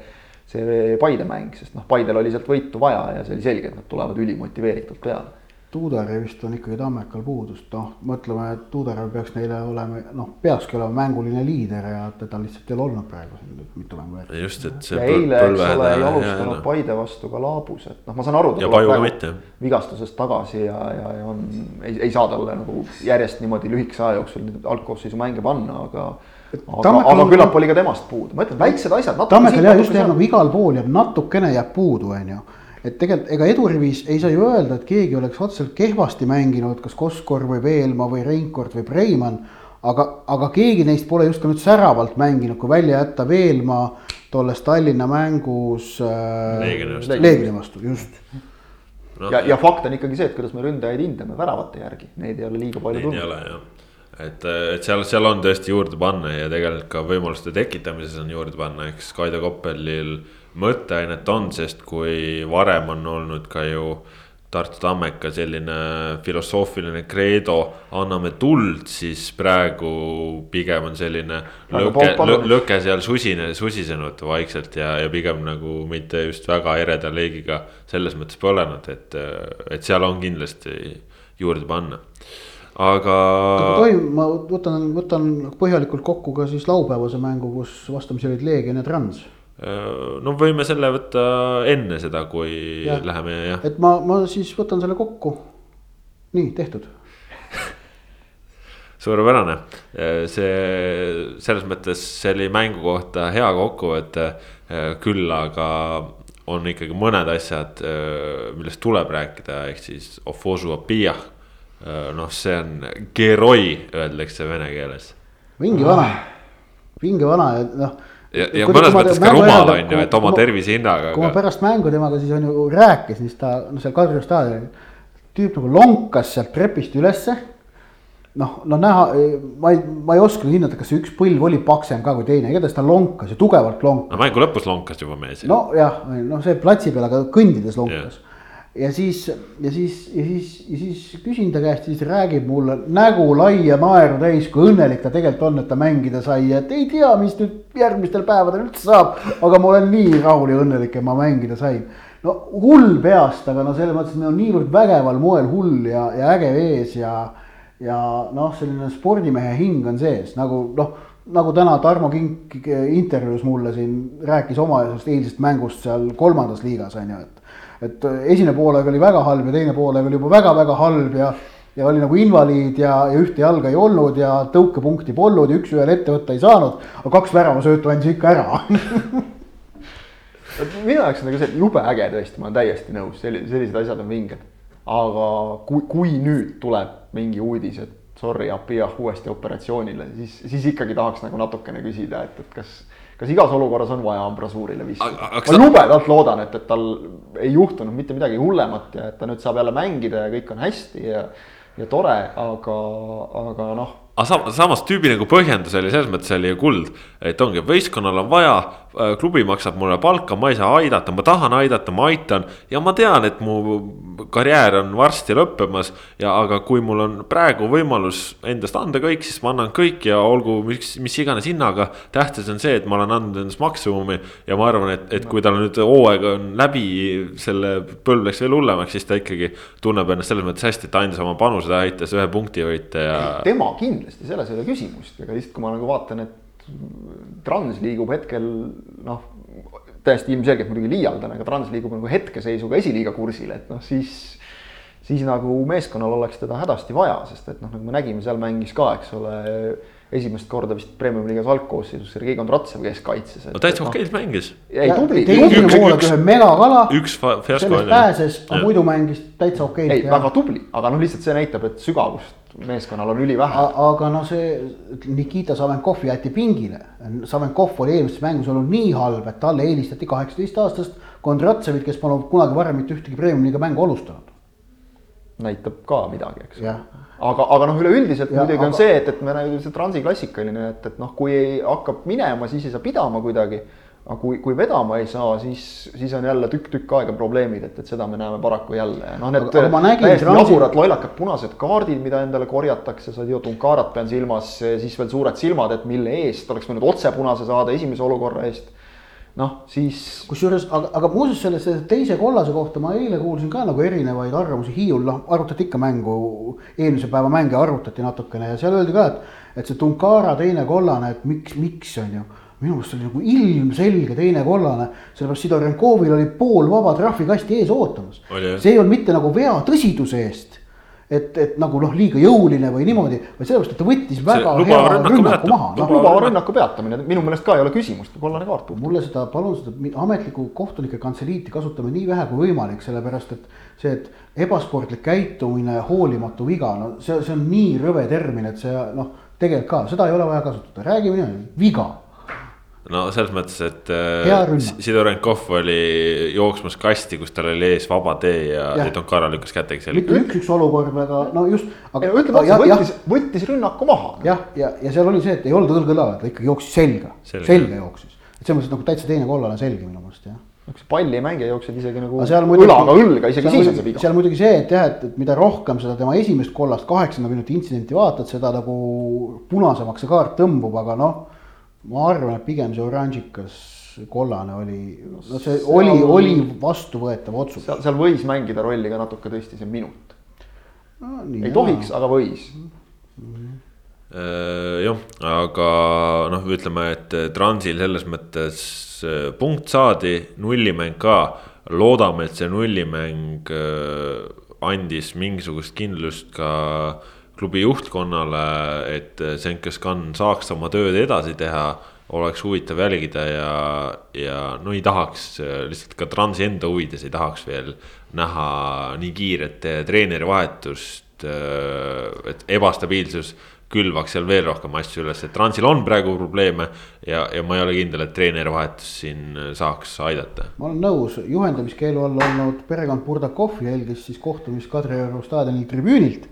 see Paide mäng, sest noh, Paidel oli sealt võitu vaja ja see oli selge, et nad tulevad ülimotiveeritult peale. Tuudari vist on ikkagi Tammekal puudust, noh, mõtleme, et Tuudar peaks neile olema, noh, peakski olema mänguline liider ja teda lihtsalt ei ole olnud praegu siin mitu mängu järjest. just, et see. ja eile, eks ole, ei alustanud Paide vastu ka Laabus, et noh, ma saan aru. Ja Paju ka mitte. vigastusest tagasi ja, ja, ja on, ei, ei saa talle nagu järjest niimoodi lühikese aja jooksul algkoosseisu mänge panna, aga. Aga, Tammekal aga on- küllap oli ka temast puudu, ma ütlen, väiksed asjad. Tammekal jah, just jääb nagu igal pool jääb natukene jääb puudu, on ju. et tegelikult ega edurivis ei saa ju öelda, et keegi oleks otseselt kehvasti mänginud, kas Koskor või Veelma või Reinkord või Preimann. aga, aga keegi neist pole just ka nüüd säravalt mänginud, kui välja jätta Veelma tolles Tallinna mängus äh, Leegioni vastu. Just. ja, ja fakt on ikkagi see, et kuidas me ründajaid hindame väravate järgi, neid ei ole liiga palju tulnud. Ole jah, et, et seal, seal on tõesti juurde panna ja tegelikult ka võimaluste tekitamises on juurde panna, eks Kaido Koppelil mõtteainet on, sest kui varem on olnud ka ju Tartu Tammeka selline filosoofiline kreedo, anname tuld, siis praegu pigem on selline lõke, lõke seal susine, susisenud vaikselt ja, ja pigem nagu mitte just väga ereda leegiga selles mõttes põlenud, et, et seal on kindlasti juurde panna aga. toim-, ma võtan, võtan põhjalikult kokku ka siis laupäevase mängu, kus vastamisi olid Leegion ja Trans. no võime selle võtta enne seda, kui ja. Läheme jah. et ma, ma siis võtan selle kokku. nii, tehtud. suurepärane, see selles mõttes see oli mängu kohta hea kokkuvõte, küll aga on ikkagi mõned asjad, millest tuleb rääkida, ehk siis Ofosu Apiyah. Noh, see on geroi, öeldakse vene keeles. vinge vana, vinge vana ja noh ja, ja mõnes mõttes ka rumal on ju, et oma tervise hinnaga. kui ma pärast mängu temaga siis on ju rääkisin, siis ta noh, seal Kadrioru staadionil. tüüp nagu lonkas sealt trepist ülesse. noh, no näha, ma ei, ma ei oska hinnata, kas see üks põlv oli paksem ka kui teine, igatahes ta lonkas ja tugevalt lonkas. no mängu lõpus lonkas juba mees. nojah, noh, see platsi peal, aga kõndides lonkas yeah ja siis, ja siis, ja siis, ja siis küsin ta käest, siis räägib mulle nägu laia naeru täis, kui õnnelik ta tegelikult on, et ta mängida sai, et ei tea, mis nüüd järgmistel päevadel üldse saab. aga ma olen nii rahul ja õnnelik, et ma mängida sain. no hull peast, aga no selles mõttes, et meil on niivõrd vägeval moel hull ja, ja äge vees ja, ja noh, selline spordimehe hing on sees nagu noh nagu täna Tarmo Kink intervjuus mulle siin rääkis oma eilsest mängust seal kolmandas liigas on ju, et et äh, esimene poolaeg oli väga halb ja teine poolaeg oli juba väga-väga halb ja ja oli nagu invaliid ja, ja ühte jalga ei olnud ja tõukepunkti polnud ja üks-ühele ette võtta ei saanud, aga kaks väravasöötu andis ikka ära. Minu jaoks on nagu see jube äge tõesti, ma olen täiesti nõus, sellised asjad on vinged. aga kui, kui nüüd tuleb mingi uudis, et sorry, Apiah uuesti operatsioonile, siis, siis ikkagi tahaks nagu natukene küsida, et, et kas kas igas olukorras on vaja ambrasuurile visata? ma jubedalt loodan, et, et tal ei juhtunud mitte midagi hullemat ja et ta nüüd saab jälle mängida ja kõik on hästi ja, ja tore, aga, aga noh aga samas tüübi nagu põhjendus oli selles mõttes oli ju kuld, et ongi, võistkonnal on vaja, klubi maksab mulle palka, ma ei saa aidata, ma tahan aidata, ma aitan. ja ma tean, et mu karjäär on varsti lõppemas ja, aga kui mul on praegu võimalus endast anda kõik, siis ma annan kõik ja olgu mis, mis iganes hinnaga. tähtis on see, et ma olen andnud endast maksimumi ja ma arvan, et, et kui tal nüüd hooaeg on läbi, selle põlv läks veel hullemaks, siis ta ikkagi tunneb ennast selles mõttes hästi, et ta andis oma panuse, ta aitas ühe punkti võita ja. tema kindlasti, selles ei ole küsimust, aga lihtsalt kui ma nagu vaatan, et Trans liigub hetkel noh, täiesti ilmselgelt muidugi liialdan, aga Trans liigub nagu hetkeseisuga esiliiga kursil, et noh, siis siis nagu meeskonnal oleks teda hädasti vaja, sest et noh, nagu me nägime, seal mängis ka, eks ole, esimest korda vist Premium-liigas algkoosseisus Sergei Kondratsev keskkaitses. no täitsa okeilt mängis. ei tubli. tegi ühe megakala. üks fiasko oli. pääses, aga muidu mängis täitsa okeilt. ei, väga tubli, aga noh, lihtsalt see näitab, et sügavust meeskonnal on ülivähe. aga no see Nikita Savenkov jäeti pingile. Savenkov oli eelmises mängus olnud nii halb, et talle eelistati kaheksateist aastast Kondratsevit, kes polnud kunagi varem mitte ühtegi premium-liiga mängu alustanud. näitab ka midagi, eks. aga, aga noh, üleüldiselt ja, muidugi aga... on see, et, et me nagu see transi klassikaline, et, et noh, kui hakkab minema, siis ei saa pidama kuidagi aga kui, kui vedama ei saa, siis, siis on jälle tükk-tükk aega probleemid, et, et seda me näeme paraku jälle. noh, need täiesti jaburad lollakad punased kaardid, mida endale korjatakse, sa tead, Unkarat pean silmas, siis veel suured silmad, et mille eest oleks võinud otse punase saada esimese olukorra eest noh, siis. kusjuures, aga, aga muuseas selle, selle teise kollase kohta ma eile kuulsin ka nagu erinevaid arvamusi, Hiiul noh, arutati ikka mängu, eelmise päeva mänge arutati natukene ja seal öeldi ka, et, et see Tunkara teine kollane, et miks, miks on ju minu meelest oli nagu ilmselge teine kollane, sellepärast Sidorenkovil oli pool vaba trahvikasti ees ootamas. see ei olnud mitte nagu vea tõsiduse eest, et, et nagu noh, liiga jõuline või niimoodi, vaid sellepärast, et ta võttis väga hea rünnaku, rünnaku maha no,. lubava rünnaku peatamine, minu meelest ka ei ole küsimust, kollane kaart puutub. mulle seda, palun seda ametlikku kohtunike kantseliiti kasutame nii vähe kui võimalik, sellepärast et see, et ebasportlik käitumine, hoolimatu viga, no see, see on nii rõve termin, et see noh, tegelikult ka, seda ei ole vaja kasutada, räägime niimoodi, viga no selles mõttes, et äh, Sidorenkov oli jooksmas kasti, kus tal oli ees vaba tee ja, ja Tonkara lükkas kätega selle. mitte üks-üks olukord, aga no just. aga ütleme otse, võttis, võttis rünnaku maha. jah, ja, ja, ja seal oli see, et ei olnud õlg õla, ta ikkagi jooksis selga, selga jooksis. et selles mõttes nagu täitsa teine kollane selge minu meelest jah sa palli ei mängi, jooksed isegi nagu muidugi, õlaga õlga, isegi siis on see viga. seal muidugi see, et jah, et, et mida rohkem seda tema esimest kollast kaheksakümne minuti intsidenti vaatad, seda nagu punasemaks see kaart tõmbub, aga noh ma arvan, et pigem see oranžikas kollane oli, no see seal, oli, oli vastuvõetav otsus. seal, seal võis mängida rolli ka natuke tõesti see minut no,. ei jah. tohiks, aga võis mm. -hmm. jah, aga noh, ütleme, et Transil selles mõttes äh, punkt saadi, nullimäng ka. loodame, et see nullimäng äh, andis mingisugust kindlust ka klubi juhtkonnale, et Senkes Kann saaks oma tööd edasi teha oleks huvitav jälgida ja, ja no ei tahaks lihtsalt ka Transi enda huvides ei tahaks veel näha nii kiiret treeneri vahetust. et ebastabiilsus külvaks seal veel rohkem asju üles, et Transil on praegu probleeme ja, ja ma ei ole kindel, et treenerivahetus siin saaks aidata. ma olen nõus, juhendamiskeelu all olnud perekond Burdakov jälgis siis kohtumist Kadrioru staadionil tribüünilt.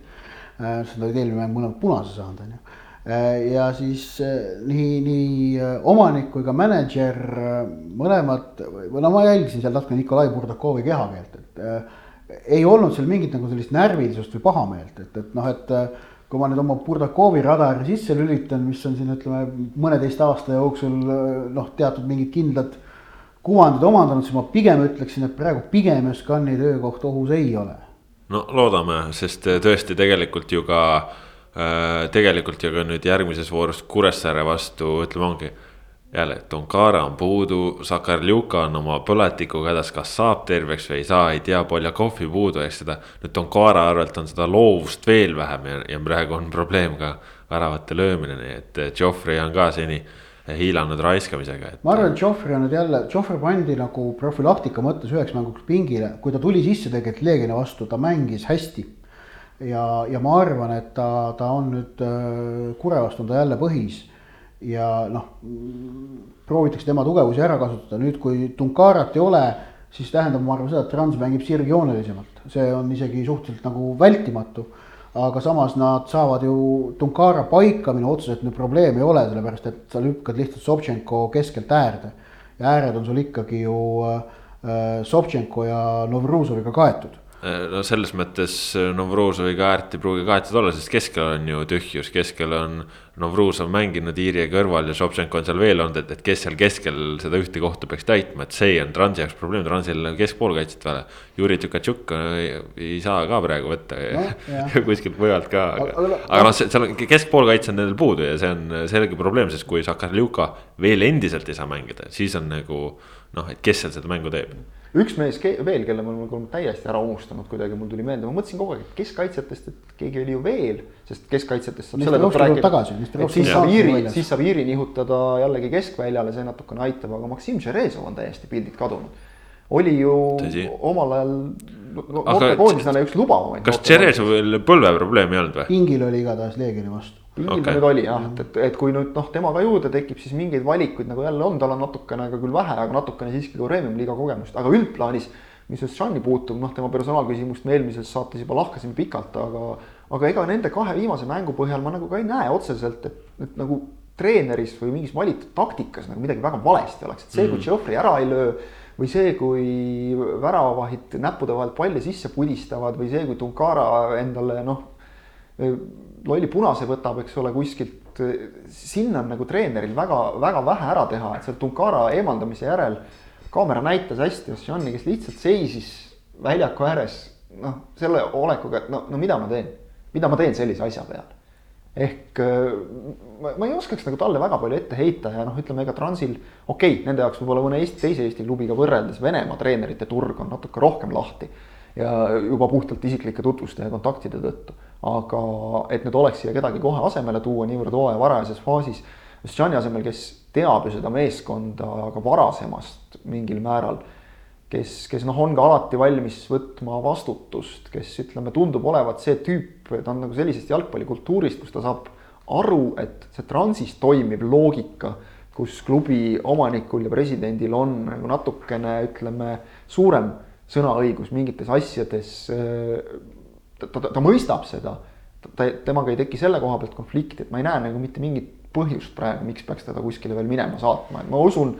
Äh, seda olid eelmine mäng mõlemad punase saanud, on ju Äh, ja siis äh, nii, nii omanik kui ka mänedžer mõlemad, või no ma jälgisin seal natuke Nikolai Burdakovi kehakeelt, et ei olnud seal mingit nagu sellist närvilisust või pahameelt, et, et noh, et kui ma nüüd oma Burdakovi radari sisse lülitan, mis on siin ütleme mõneteist aasta jooksul noh, teatud mingid kindlad kuvandid omandanud, siis ma pigem ütleksin, et praegu pigem Skani töökoht ohus ei ole. No loodame, sest tõesti tegelikult ju ka Äh, tegelikult ju ka nüüd järgmises voorus Kuressaare vastu, ütleme, ongi. jälle, Tonkara on puudu, Sakarljuka on oma põletikuga hädas, kas saab terveks või ei saa, ei tea, Poljakovi puudu, eks seda. nüüd Tonkara arvelt on seda loovust veel vähem ja, ja praegu on probleem ka väravate löömine, nii et Joffrey on ka seni hiilanud raiskamisega et.... ma arvan, et Joffrey on nüüd jälle, Joffrey pandi nagu profülaktika mõttes üheks mänguks pingile, kui ta tuli sisse tegelikult Leegioni vastu, ta mängis hästi ja, ja ma arvan, et ta, ta on nüüd äh, Kure vastu on ta jälle põhis. ja noh, proovitakse tema tugevusi ära kasutada, nüüd kui Tunkarat ei ole, siis tähendab, ma arvan seda, et Trans mängib sirgjoonelisemalt, see on isegi suhteliselt nagu vältimatu. Aga samas nad saavad ju Tunkara paika minna otseselt nüüd probleemi ei ole, sellepärast et sa lükkad lihtsalt Sobtšenko keskelt äärde. ja ääred on sul ikkagi ju äh, Sobtšenko ja Novruzoviga kaetud no selles mõttes äh, Novrozoviga äärt ei pruugi kaetud olla, sest keskel on ju tühjus, keskel on Novrouzov mänginud Iiri kõrval ja Šopšenko on seal veel olnud, et, et kes seal keskel seda ühte kohta peaks täitma, et see on Transi jaoks probleem, Transil keskpoolkaitset vaja. Juri Tšukatšuk ei, ei saa ka praegu võtta no, kuskilt mujalt ka, aga, aga, noh, seal on keskpoolkaitse on nendel puudu ja see on selge probleem, sest kui Sakarljuka veel endiselt ei saa mängida, siis on nagu noh, et kes seal seda mängu teeb üks mees veel, kelle ma olen täiesti ära unustanud kuidagi, mul tuli meelde, ma mõtlesin kogu aeg, et keskkaitsjatest, et keegi oli ju veel, sest keskkaitsjatest saab selle tõttu rääkida. siis saab Iiri, siis saab Iiri nihutada jällegi keskväljale, see natukene aitab, aga Maksim Žerezov on täiesti pildilt kadunud. oli ju Tõsi. omal ajal noortekoondisena üks lubavamaid. kas Žerezovil põlveprobleemi ei olnud või? pingil oli igatahes Leegioni vastu pingil okay. ta nüüd oli jah, et, et, et kui nüüd noh, temaga juurde tekib, siis mingeid valikuid nagu jälle on, tal on natukene, aga küll vähe, aga natukene siiski ka premium-liiga kogemust, aga üldplaanis. mis just Žani puutub, noh, tema personaalküsimust me eelmises saates juba lahkasime pikalt, aga, aga ega nende kahe viimase mängu põhjal ma nagu ka ei näe otseselt, et, et nagu treeneris või mingis valitud taktikas nagu midagi väga valesti oleks, et see mm., kui Geoffrey ära ei löö või see, kui väravavahid näppude vahelt palle sisse pudistavad või see, kui Tunkara endale noh lolli punase võtab, eks ole, kuskilt. sinna on nagu treeneril väga-väga vähe ära teha, et seal Tunkara eemaldamise järel kaamera näitas hästi Ossiani, kes lihtsalt seisis väljaku ääres. noh, selle olekuga, et no, no mida ma teen, mida ma teen sellise asja peal. ehk ma, ma ei oskaks nagu talle väga palju ette heita ja noh, ütleme ega Transil, okei okay,, nende jaoks võib-olla mõne Eesti, teise Eesti klubiga võrreldes Venemaa treenerite turg on natuke rohkem lahti ja juba puhtalt isiklike tutvuste ja kontaktide tõttu. Aga et nüüd oleks siia kedagi kohe asemele tuua niivõrd hooaja varajases faasis, Žani asemel, kes teab ju seda meeskonda ka varasemast mingil määral, kes, kes noh, on ka alati valmis võtma vastutust, kes ütleme, tundub olevat see tüüp, ta on nagu sellisest jalgpallikultuurist, kus ta saab aru, et see transis toimiv loogika, kus klubi omanikul ja presidendil on nagu natukene, ütleme, suurem sõnaõigus mingites asjades. Ta, ta, ta mõistab seda, ta, temaga ei teki selle koha pealt konflikti, et ma ei näe nagu mitte mingit põhjust praegu, miks peaks teda kuskile veel minema saatma, et ma usun.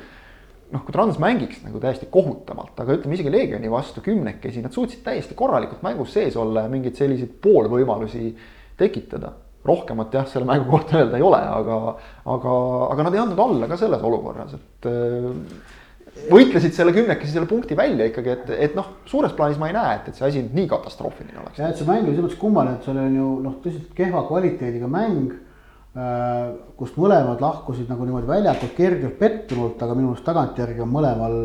noh, kui Trans mängiks nagu täiesti kohutavalt, aga ütleme isegi Leegioni vastu kümnekesi, nad suutsid täiesti korralikult mängus sees olla ja mingeid selliseid poolvõimalusi tekitada rohkemat jah, selle mängu kohta öelda ei ole, aga, aga, aga nad ei andnud alla ka selles olukorras, et võitlesid selle kümnekesi selle punkti välja ikkagi, et, et noh, suures plaanis ma ei näe, et, et see asi nüüd nii katastroofiline oleks. jah, et see mäng oli selles mõttes kummaline, et see oli ju noh, tõsiselt kehva kvaliteediga mäng äh,. kust mõlemad lahkusid nagu niimoodi väljakult kergelt pettunult, aga minu arust tagantjärgi on mõlemal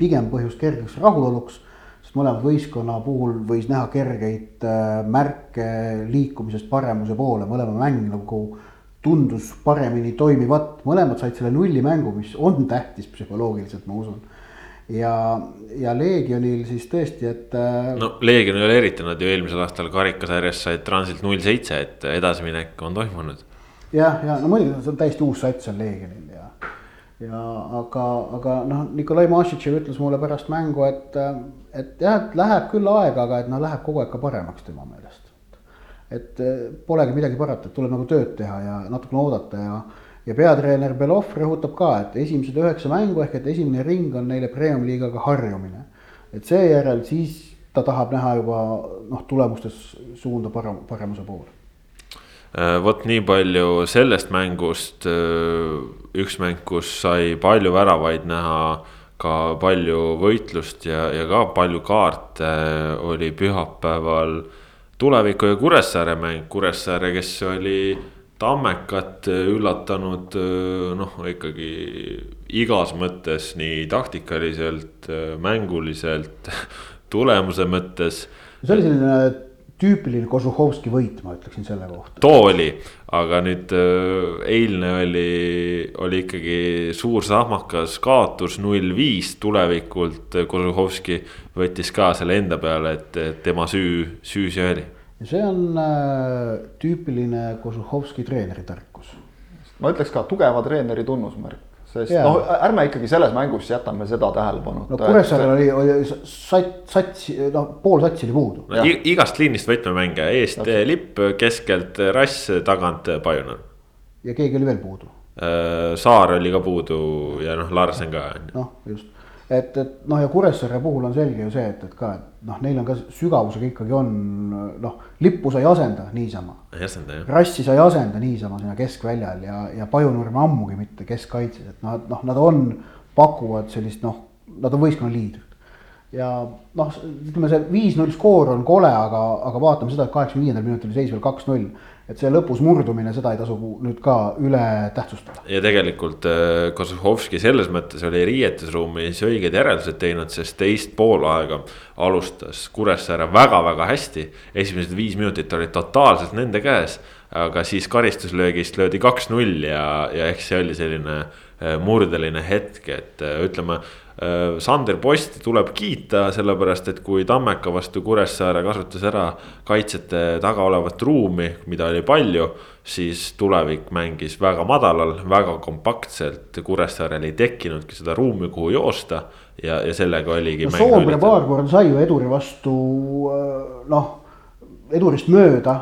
pigem põhjust kergeks rahuloluks. sest mõlema võistkonna puhul võis näha kergeid äh, märke liikumisest paremuse poole, mõlema mäng nagu tundus paremini toimivat, mõlemad said selle nulli mängu, mis on tähtis psühholoogiliselt, ma usun. ja, ja Leegionil siis tõesti, et. äh, no Leegion ei ole eriti, nad ju eelmisel aastal karikasarjas said Transilt null seitse, et edasiminek on toimunud. jah, ja no muidugi see on täiesti uus sats on Leegionil ja, ja aga, aga noh, Nikolai Mašitšev ütles mulle pärast mängu, et, et jah, et läheb küll aega, aga et noh, läheb kogu aeg ka paremaks tema meelest. Et eh, polegi midagi parata, et tuleb nagu tööd teha ja natukene oodata ja, ja peatreener Belov rõhutab ka, et esimesed üheksa mängu ehk et esimene ring on neile premium-liigaga harjumine. et seejärel siis ta tahab näha juba noh, tulemustes suunda parem, paremuse poole Äh, vot nii palju sellest mängust, üks mäng, kus sai palju väravaid näha, ka palju võitlust ja, ja ka palju kaarte, oli pühapäeval tuleviku ja Kuressaare mäng, Kuressaare, kes oli Tammekat üllatanud noh, ikkagi igas mõttes nii taktikaliselt, mänguliselt, tulemuse mõttes. see oli selline tüüpiline Kožuhovski võit, ma ütleksin selle kohta. too oli, aga nüüd äh, eilne oli, oli ikkagi suur sahmakas kaotus null viis tulevikult. Kožuhovski võttis ka selle enda peale, et tema süü, süü see oli. ja see on äh, tüüpiline Kožuhovski treeneri tarkus. ma ütleks ka tugeva treeneri tunnusmärk sest yeah. noh, ärme ikkagi selles mängus jätame seda tähelepanu. no Kuressaarel oli, oli sats, sats, noh pool satsi oli puudu no,. igast liinist võtmemängija, eest Täpselt. lipp, keskelt rass, tagant Pajunen. ja keegi oli veel puudu. Äh, Saar oli ka puudu ja noh, Larsen ka. noh, just et, et noh, ja Kuressaare puhul on selge ju see, et, et ka, et noh, neil on ka sügavusega ikkagi on noh, lippu sa ei asenda niisama. ei asenda jah. rassi sa ei asenda niisama sinna keskväljal ja, ja Pajunurme ammugi mitte keskkaitses, et noh, noh, nad on, pakuvad sellist noh, nad on võistkonna liidrid. ja noh, ütleme see viis-null skoor on kole, aga, aga vaatame seda, et kaheksakümne viiendal minutil seis veel kaks-null et see lõpus murdumine, seda ei tasu nüüd ka üle tähtsustada. ja tegelikult äh, Kozlovski selles mõttes oli riietusruumis õiged järeldused teinud, sest teist poolaega alustas Kuressaare väga-väga hästi. esimesed viis minutit olid totaalselt nende käes, aga siis karistuslöögist löödi kaks-null ja, ja eks see oli selline äh, murdeline hetk, et äh, ütleme Sander Posti tuleb kiita, sellepärast et kui Tammeka vastu Kuressaare kasutas ära kaitsjate taga olevat ruumi, mida oli palju. siis tulevik mängis väga madalal, väga kompaktselt, Kuressaarel ei tekkinudki seda ruumi, kuhu joosta. ja, ja sellega oligi no,. Soomre paar korda sai ju Eduri vastu äh, noh Edurist mööda,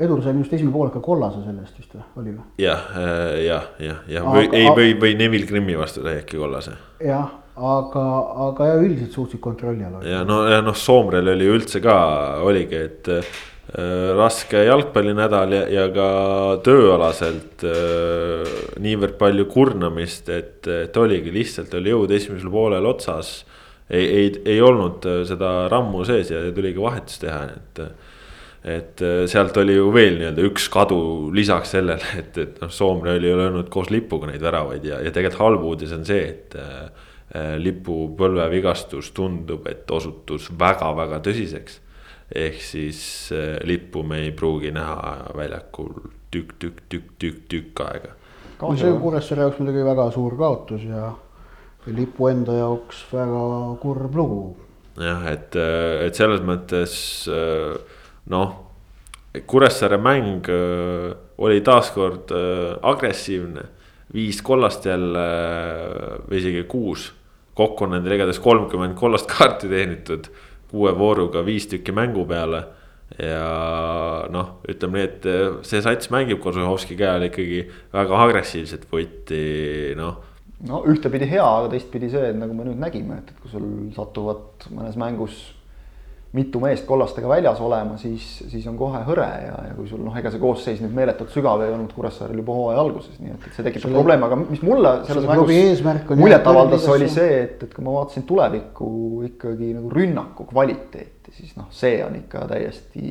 Edur sai minu arust esimene poolek ka kollase selle eest vist või, oli või? jah, äh, jah, jah, jah, või ei, või, või Neville Grimmi vastu sai äkki kollase. jah, aga, aga ja üldiselt suutsid kontrolli all hoida. ja no, ja noh, Soomrel oli üldse ka, oligi, et äh, raske jalgpallinädal ja, ja ka tööalaselt äh, niivõrd palju kurnamist, et, et oligi lihtsalt oli jõud esimesel poolel otsas. ei, ei, ei olnud seda rammu sees ja tuligi vahetus teha, et et äh, sealt oli ju veel nii-öelda üks kadu lisaks sellele, et, et noh, Soomre oli löönud koos lipuga neid väravaid ja, ja tegelikult halb uudis on see, et äh, Äh, lipupõlve vigastus tundub, et osutus väga-väga tõsiseks. ehk siis äh, lippu me ei pruugi näha väljakul tükk, tükk, tükk, tükk, tükk aega. no see on Kuressaare jaoks muidugi väga suur kaotus ja lipu enda jaoks väga kurb lugu. jah, et, äh, et selles mõttes noh, Kuressaare mäng oli taaskord agressiivne viis kollast jälle või isegi kuus kokku on nendel igatahes kolmkümmend kollast kaarti teenitud, kuue vooruga viis tükki mängu peale. ja noh, ütleme nii, et see sats mängib Kozlovski käe all ikkagi väga agressiivset võtti, noh no ühtepidi hea, aga teistpidi see, et nagu me nüüd nägime, et, et kui sul satuvad mõnes mängus mitu meest kollastega väljas olema, siis, siis on kohe hõre ja, ja kui sul noh, ega see koosseis nüüd meeletult sügav ei olnud Kuressaarel juba hooaja alguses, nii et, et see tekitab probleeme, aga mis mulle selles mängus muljet avaldas, oli see, et, et kui ma vaatasin tuleviku ikkagi nagu rünnaku kvaliteeti, siis noh, see on ikka täiesti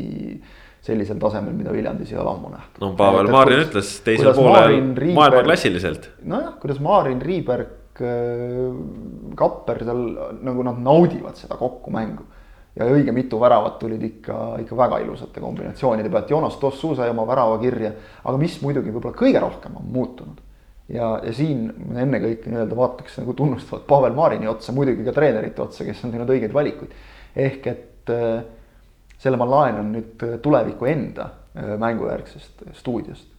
sellisel tasemel, mida Viljandis ei ole ammu nähtud. no Pavel et, Marin ütles teisel poolel maailmaklassiliselt. nojah, kuidas Marin Riiberg, äh, Kapper seal nagu nad naudivad seda kokku mängu ja õige mitu väravat tulid ikka, ikka väga ilusate kombinatsioonide pealt, Jonas Tossu sai oma värava kirja, aga mis muidugi võib-olla kõige rohkem on muutunud. ja, ja siin ennekõike nii-öelda vaataks nagu tunnustavalt Pavel Marini otsa, muidugi ka treenerite otsa, kes on teinud õigeid valikuid. ehk et äh, selle ma laenan nüüd tuleviku enda äh, mängujärgsest stuudiost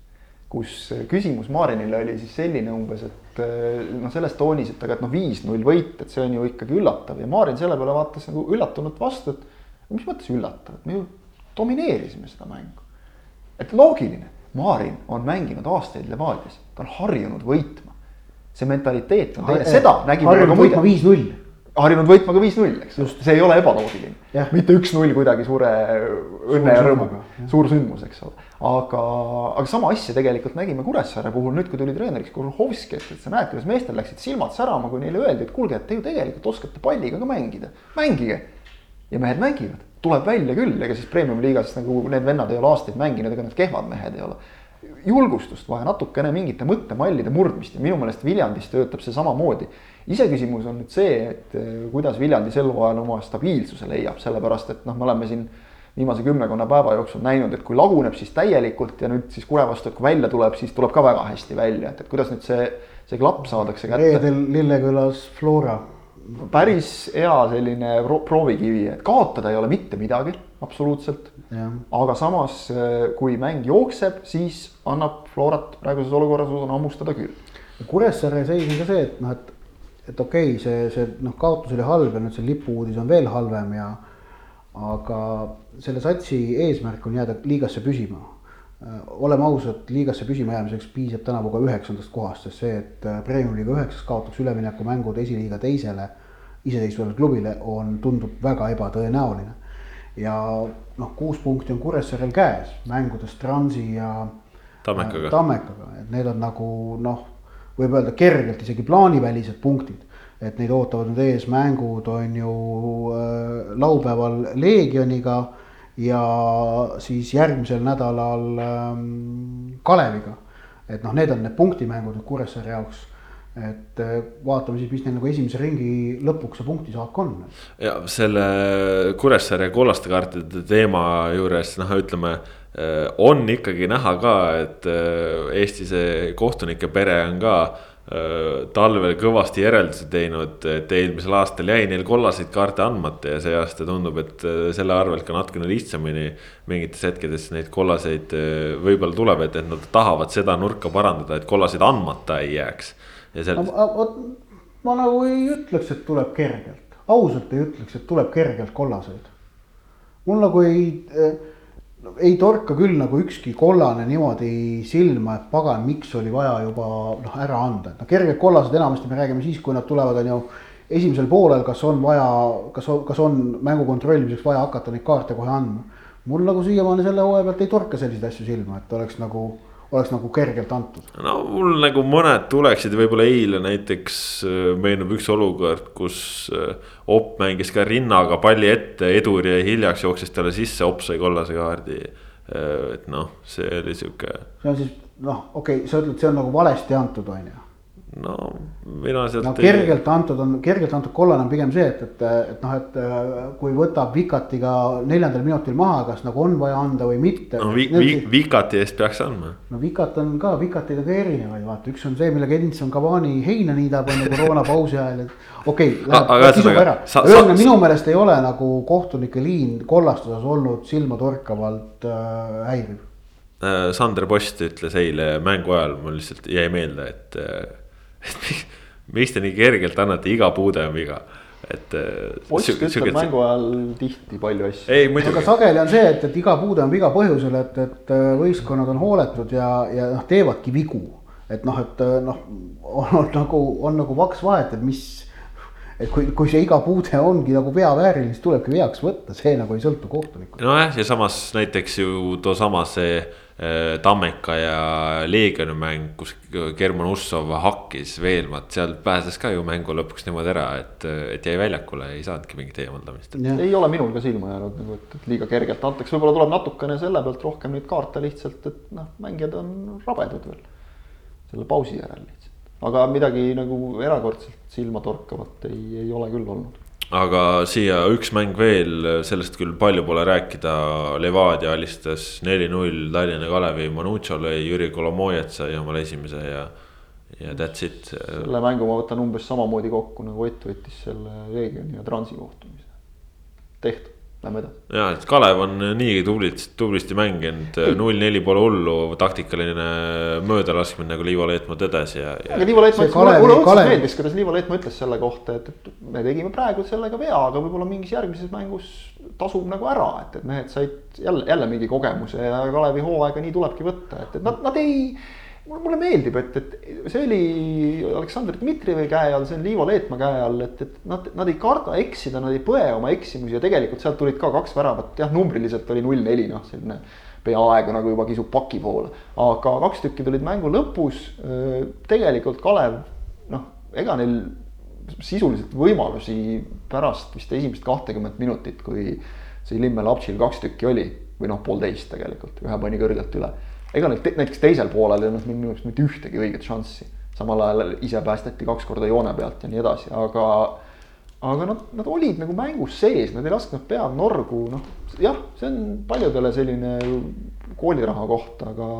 kus küsimus Marinile oli siis selline umbes, et noh, selles toonis, et aga et noh, viis-null võit, et see on ju ikkagi üllatav ja Marin selle peale vaatas nagu üllatunult vastu, et mis mõttes üllatav, et me ju domineerisime seda mängu. et loogiline, Marin on mänginud aastaid Levadias, ta on harjunud võitma. see mentaliteet on teine, seda nägime. harjunud võitma viis-null harjunud võitma ka viis-null, eks. Ju, see ei ole ebaloogiline. mitte üks-null kuidagi suure õnne ja rõõmuga, suur sündmus, eks ole. aga, aga sama asja tegelikult nägime Kuressaare puhul nüüd, kui tuli treeneriks Kurhovski, et, et sa näed, kuidas meestel läksid silmad särama, kui neile öeldi, et kuulge, et te ju tegelikult oskate palliga ka mängida, mängige. ja mehed mängivad, tuleb välja küll, ega siis premium-liigas nagu need vennad ei ole aastaid mänginud, ega need kehvad mehed ei ole julgustust vaja, natukene mingite mõttemallide murdmist ja minu meelest Viljandis töötab see samamoodi iseküsimus on nüüd see, et eh, kuidas Viljandi sel hooajal oma stabiilsuse leiab, sellepärast et noh, me oleme siin viimase kümmekonna päeva jooksul näinud, et kui laguneb, siis täielikult ja nüüd siis Kure vastu, et kui välja tuleb, siis tuleb ka väga hästi välja, et, et kuidas nüüd see, see klapp saadakse kätte. reedel Lillekülas Flora. päris hea selline proovikivi, et kaotada ei ole mitte midagi, absoluutselt. Aga samas, eh, kui mäng jookseb, siis annab Florat praeguses olukorras hammustada küll. Kuressaare seis on ka see, et noh, et et okei okay,, see, see noh, kaotus oli halb ja nüüd see lipu-uudis on veel halvem ja. aga selle satsi eesmärk on jääda liigasse püsima. Äh, oleme ausad, liigasse püsima jäämiseks piisab tänavu ka üheksandast kohast, sest see, et äh, Premium-liiga üheksas kaotaks üleminekumängud esiliiga teisele iseseisvale klubile on, tundub väga ebatõenäoline. Ja noh, kuus punkti on Kuressaarel käes mängudes Transi ja Tammekaga, Tammekaga, et need on nagu noh võib öelda kergelt isegi plaanivälised punktid. et neid ootavad nüüd ees mängud on ju äh, laupäeval Leegioniga ja siis järgmisel nädalal ähm, Kaleviga. et noh, need on need punktimängud nüüd Kuressaare jaoks et äh, vaatame siis, mis neil nagu esimese ringi lõpuks see punktisaak on. ja selle Kuressaare kollaste kaartide teema juures noh, ütleme Äh, on ikkagi näha ka, et äh, Eesti see kohtunike pere on ka talvel kõvasti järeldusi teinud, et eelmisel aastal jäi neil kollaseid kaarte andmata ja see aasta tundub, et selle arvelt ka natukene lihtsamini mingites hetkedes neid kollaseid võib-olla tuleb, et, et nad tahavad seda nurka parandada, et kollaseid andmata ei jääks. Ja seal. ma nagu ei ütleks, et tuleb kergelt, ausalt ei ütleks, et tuleb kergelt kollaseid. mul nagu ei no, ei torka küll nagu ükski kollane niimoodi silma, et pagan, miks oli vaja juba noh, ära anda, et noh, kerged kollased enamasti me räägime siis, kui nad tulevad, on ju. esimesel poolel, kas on vaja, kas, kas on mängu kontrollimiseks vaja hakata neid kaarte kohe andma. mul nagu siiamaani selle hooaja pealt ei torka selliseid asju silma, et oleks nagu oleks nagu kergelt antud. no mul nagu mõned tuleksid, võib-olla eile näiteks äh, meenub üks olukord, kus äh, Opp mängis ka rinnaga palli ette, Edur jäi hiljaks, jooksis talle sisse, Opp sai kollase kaardi. Äh, et noh, see oli sihuke. see on siis noh, okei okay,, sa ütled, see on nagu valesti antud, on ju no mina sealt no, kergelt ei... antud on, kergelt antud kollane on pigem see, et, et, et noh, et kui võtab Vikatiga neljandal minutil maha, kas nagu on vaja anda või mitte. no vi, vi, Vikati eest peaks andma. no Vikat on ka, Vikatiga ka erinevaid, vaata, üks on see, millega Edinson Cavani heina niidab, on ju koroonapausi ajal, et okei okay,, kisuga ära. ühesõnaga minu meelest ei ole nagu kohtunike liin kollastuses olnud silmatorkavalt äh, häiriv. Äh, Sander Post ütles eile mängu ajal, mul lihtsalt jäi meelde, et äh, miks te nii kergelt annate, iga puude on viga et. Äh, Post ütleb mängu ajal tihti palju asju. aga sageli on see, et, et iga puude on viga põhjusel, et, et äh, võistkonnad on hooletud ja, ja noh, teevadki vigu. et noh, et äh, noh, on nagu, on nagu vaks vahet, et mis. et kui, kui see iga puude ongi nagu veavääriline, siis tulebki veaks võtta, see nagu ei sõltu kohtunikust. nojah, ja samas näiteks ju toosama see Tammeka ja Leegioni mäng, kus German Ussov hakkis Veelmat, seal pääses ka ju mängu lõpuks niimoodi ära, et, et jäi väljakule, ei saanudki mingit eemaldamist. ei ole minul ka silma jäänud nagu, et, et liiga kergelt antakse, võib-olla tuleb natukene selle pealt rohkem neid kaarte lihtsalt, et noh, mängijad on rabedad veel. selle pausi järel lihtsalt, aga midagi nagu erakordselt silmatorkavat ei, ei ole küll olnud aga siia üks mäng veel, sellest küll palju pole rääkida. Levadia alistas neli-null Tallinna Kalevi, Manucho lõi, Jüri Kolomojet sai omale esimese ja, ja that's it. selle mängu ma võtan umbes samamoodi kokku nagu Ott võttis selle Leegioni ja Transi kohtumise. tehtud lähme edasi. ja, et Kalev on niigi tublilt, tublisti mänginud, null-neli pole hullu, taktikaline möödalaskmine nagu Liivo Leetmaa tõdes ja, ja.... aga Liivo Leetmaa ütles, mulle, mulle õudselt meeldis, kuidas Liivo Leetmaa ütles selle kohta, et, et me tegime praegu sellega vea, aga võib-olla mingis järgmises mängus tasub nagu ära, et, et mehed said jälle, jälle mingi kogemuse ja Kalevi hooaega nii tulebki võtta, et, et nad, nad ei mulle meeldib, et, et see oli Aleksandr Dmitrijevi käe all, see on Liivo Leetmaa käe all, et, et nad, nad ei karda eksida, nad ei põe oma eksimusi ja tegelikult sealt tulid ka kaks väravat, jah, numbriliselt oli null-neli, noh, selline peaaegu nagu juba kisub paki poole. aga kaks tükki tulid mängu lõpus. tegelikult Kalev, noh, ega neil sisuliselt võimalusi pärast vist esimest kahtekümmet minutit, kui see Limme Lapšil kaks tükki oli või noh, poolteist tegelikult, ühe pani kõrgelt üle ega nüüd te, näiteks teisel poolel ei olnud minu arust mitte ühtegi õiget šanssi. samal ajal ise päästeti kaks korda joone pealt ja nii edasi, aga, aga nad, nad olid nagu mängus sees, nad ei lasknud pead norgu, noh jah, see on paljudele selline kooliraha koht, aga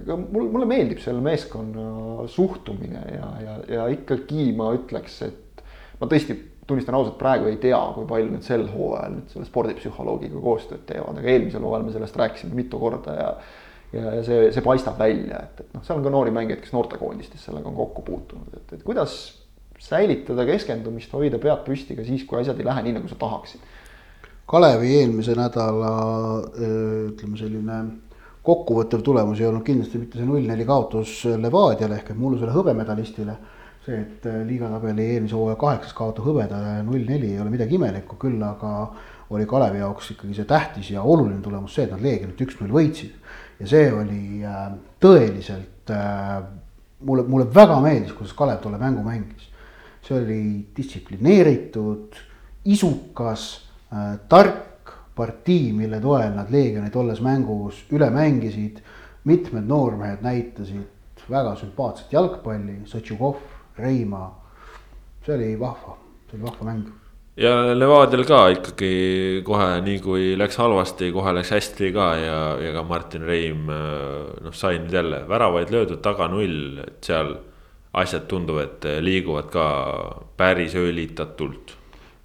aga mul, mulle meeldib selle meeskonna suhtumine ja, ja, ja ikkagi ma ütleks, et ma tõesti tunnistan ausalt, praegu ei tea, kui palju nad sel hooajal nüüd selle spordipsühholoogiga koostööd teevad, aga eelmisel hooajal me sellest rääkisime mitu korda ja ja, ja see, see paistab välja, et, et noh, seal on ka noori mängijaid, kes noortekoondistes sellega on kokku puutunud, et, et kuidas säilitada keskendumist, hoida pead püsti ka siis, kui asjad ei lähe nii, nagu sa tahaksid. Kalevi eelmise nädala ütleme selline kokkuvõttev tulemus ei olnud kindlasti mitte see null-neli kaotus Levadiale ehk et mullusele hõbemedalistile. see, et liigatabeli eelmise hooaja kaheksas kaotus hõbedale null-neli ei ole midagi imelikku, küll aga oli Kalevi jaoks ikkagi see tähtis ja oluline tulemus see, et nad Leegionit üks-null võitsid ja see oli äh, tõeliselt äh,, mulle, mulle väga meeldis, kuidas Kalev tolle mängu mängis. see oli distsiplineeritud, isukas äh,, tark partii, mille toel nad Leegioni tolles mängus üle mängisid. mitmed noormehed näitasid väga sümpaatset jalgpalli, Sotšukov, Reima. see oli vahva, see oli vahva mäng ja Levadial ka ikkagi kohe, nii kui läks halvasti, kohe läks hästi ka ja, ja ka Martin Reim noh, sai nüüd jälle väravaid löödud taga null, et seal asjad tunduvad, liiguvad ka päris öölitatult.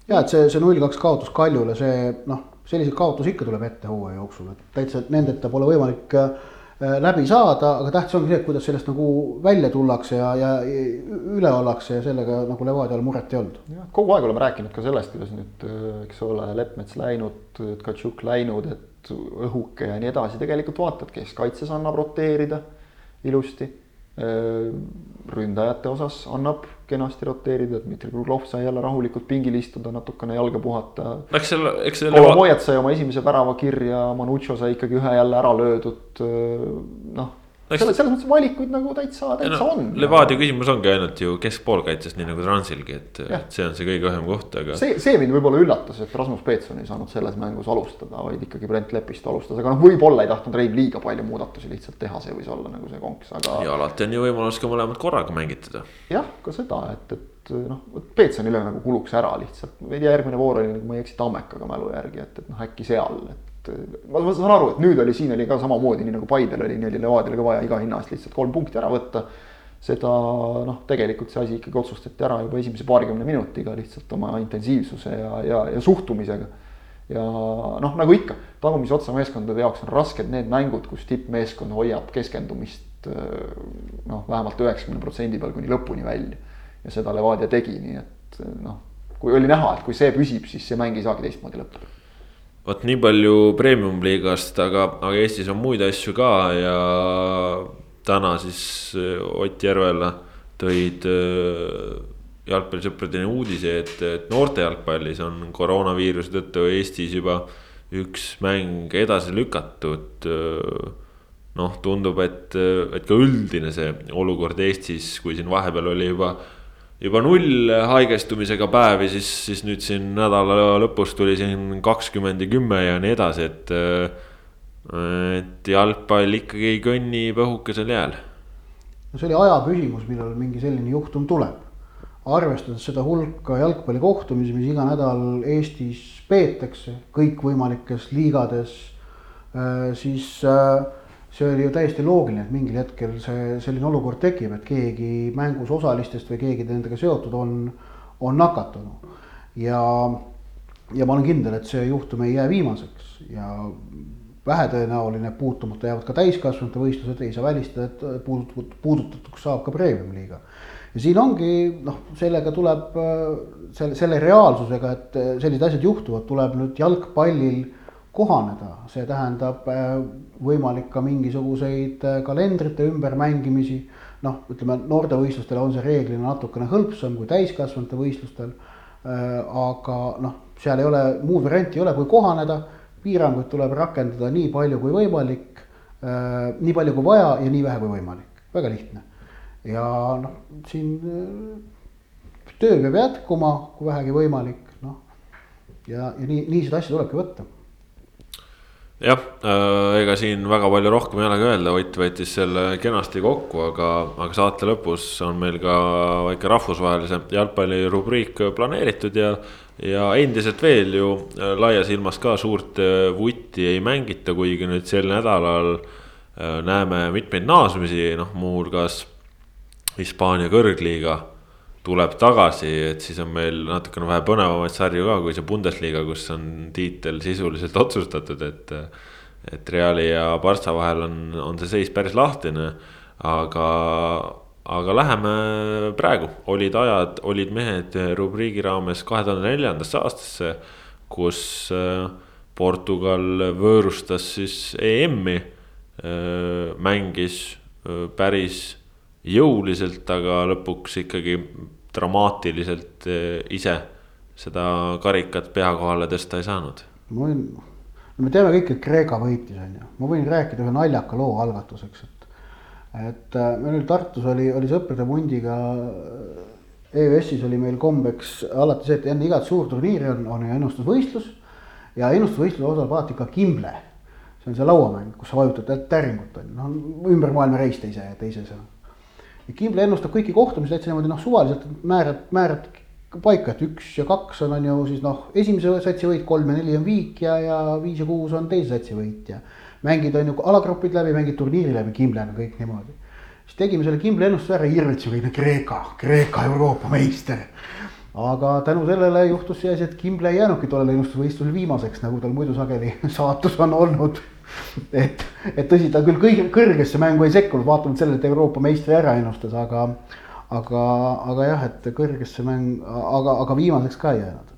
ja et see, see null kaks kaotus Kaljule, see noh, selliseid kaotusi ikka tuleb ette hooaja jooksul, et täitsa nendeta pole võimalik äh, Äh, läbi saada, aga tähtis ongi see, et kuidas sellest nagu välja tullakse ja, ja üle ollakse ja sellega nagu Levadial muret ei olnud. jah, kogu aeg oleme rääkinud ka sellest, kuidas nüüd, äh, eks ole, Leppmets läinud, Tkatšuk läinud, et õhuke ja nii edasi, tegelikult vaatad, kes kaitses annab roteerida ilusti Äh, ründajate osas annab kenasti roteerida, Dmitri Kruglov sai jälle rahulikult pingil istuda, natukene jalga puhata. eks seal, eks see. Kolomojat sai oma esimese värava kirja, Manucho sai ikkagi ühe jälle ära löödud, äh, noh selles, selles mõttes valikuid nagu täitsa, täitsa no, on. Levadia küsimus ongi ainult ju keskpoolkaitses, nii nagu Transilgi, et, et see on see kõige õhem koht, aga. see, see mind võib-olla üllatas, et Rasmus Peetson ei saanud selles mängus alustada, vaid ikkagi Brent Lepist alustas, aga noh, võib-olla ei tahtnud Rein liiga palju muudatusi lihtsalt teha, see võis olla nagu see konks, aga. ja alati on ju võimalus ka mõlemat korraga mängitada. jah, ka seda, et, et noh, Peetsonile nagu kuluks ära lihtsalt, ma ei tea, järgmine voor oli, kui ma ei eksi, Tammekaga mälu järgi, et, et noh, äkki seal, et et ma, ma saan aru, et nüüd oli, siin oli ka samamoodi, nii nagu Paidel oli, nii oli Levadial ka vaja iga hinna eest lihtsalt kolm punkti ära võtta. seda noh, tegelikult see asi ikkagi otsustati ära juba esimese paarikümne minutiga lihtsalt oma intensiivsuse ja, ja, ja suhtumisega. ja noh, nagu ikka, tagumise otsa meeskondade jaoks on rasked need mängud, kus tippmeeskond hoiab keskendumist noh, vähemalt üheksakümne protsendi peal kuni lõpuni välja. ja seda Levadia tegi, nii et noh, kui oli näha, et kui see püsib, siis see mäng ei saagi teistmoodi lõppeda vot nii palju premium-liigast, aga, aga Eestis on muid asju ka ja täna siis äh, Ott Järvela tõid äh, jalgpallisõpradeni uudise, et, et noorte jalgpallis on koroonaviiruse tõttu Eestis juba üks mäng edasi lükatud. Äh, noh, tundub, et, et ka üldine see olukord Eestis, kui siin vahepeal oli juba juba null haigestumisega päevi, siis, siis nüüd siin nädala lõpus tuli siin kakskümmend ja kümme ja nii edasi, et. et jalgpall ikkagi kõnnib õhukesel jääl. no see oli aja küsimus, millal mingi selline juhtum tuleb. arvestades seda hulka jalgpallikohtumisi, mis iga nädal Eestis peetakse kõikvõimalikes liigades, äh, siis äh, see oli ju täiesti loogiline, et mingil hetkel see selline olukord tekib, et keegi mängus osalistest või keegi nendega seotud on, on nakatunud. ja, ja ma olen kindel, et see juhtum ei jää viimaseks ja vähetõenäoline, puutumata jäävad ka täiskasvanute võistlused, ei saa välistada, et puudut-, puudutatuks saab ka premium-liiga. ja siin ongi noh, sellega tuleb selle, selle reaalsusega, et sellised asjad juhtuvad, tuleb nüüd jalgpallil kohaneda, see tähendab võimalik ka mingisuguseid kalendrite ümbermängimisi. noh, ütleme noortevõistlustel on see reeglina natukene hõlpsam kui täiskasvanute võistlustel. aga noh, seal ei ole muud varianti ei ole, kui kohaneda piiranguid tuleb rakendada nii palju kui võimalik äh,, nii palju kui vaja ja nii vähe kui võimalik, väga lihtne. ja noh, siin äh, töö peab jätkuma, kui vähegi võimalik, noh. ja, ja nii, nii seda asja tulebki võtta jah äh,, ega siin väga palju rohkem ei olegi öelda, Ott võttis selle kenasti kokku, aga, aga saate lõpus on meil ka väike rahvusvahelise jalgpalli rubriik planeeritud ja ja endiselt veel ju äh, laias ilmas ka suurt äh, vutti ei mängita, kuigi nüüd sel nädalal näeme mitmeid naasmisi, noh muuhulgas Hispaania kõrgliiga tuleb tagasi, et siis on meil natukene vähe põnevamaid sarju ka, kui see Bundesliga, kus on tiitel sisuliselt otsustatud, et. et Reali ja Barca vahel on, on see seis päris lahtine, aga aga läheme praegu, olid ajad, olid mehed rubriigi raames kahe tuhande neljandasse aastasse, kus äh, Portugal võõrustas siis EM-i, äh, mängis äh, päris jõuliselt, aga lõpuks ikkagi dramaatiliselt ise seda karikat pea kohale tõsta ei saanud. ma võin, me teame kõik, et Kreeka võitis, on ju, ma võin rääkida ühe naljaka loo algatuseks, et et äh, meil Tartus oli, oli sõprade pundiga. Äh, EÜS-is oli meil kombeks alati see, et enne igat suurturniiri on, on ennustusvõistlus. ja ennustusvõistluse osaleb alati ka kimble. see on see lauamäng, kus sa vajutad täringut on ju, noh ümber maailma reis teise, teise sõna. Ja kimble ennustab kõiki kohtumisi täitsa niimoodi noh, suvaliselt määrad, määrad paika, et üks ja kaks on, on ju siis noh, esimese satsi võit, kolm ja neli on viik ja, ja viis ja kuus on teise satsi võit ja mängid on ju alagrupid läbi, mängid turniiri läbi Kimblena kõik niimoodi. siis tegime selle Kimbli ennustuse ära, hirmutasime kõik, Kreeka, Kreeka Euroopa meister. aga tänu sellele juhtus see asi, et Kimble ei jäänudki tollel ennustusvõistlusel viimaseks, nagu tal muidu sageli saatus on olnud. et, et tõsi, ta küll kõige kõrgesse mängu ei sekkunud, vaatamata sellele, et Euroopa meistri ära ennustas, aga aga, aga jah, et kõrgesse mäng, aga, aga viimaseks ka ei jäänud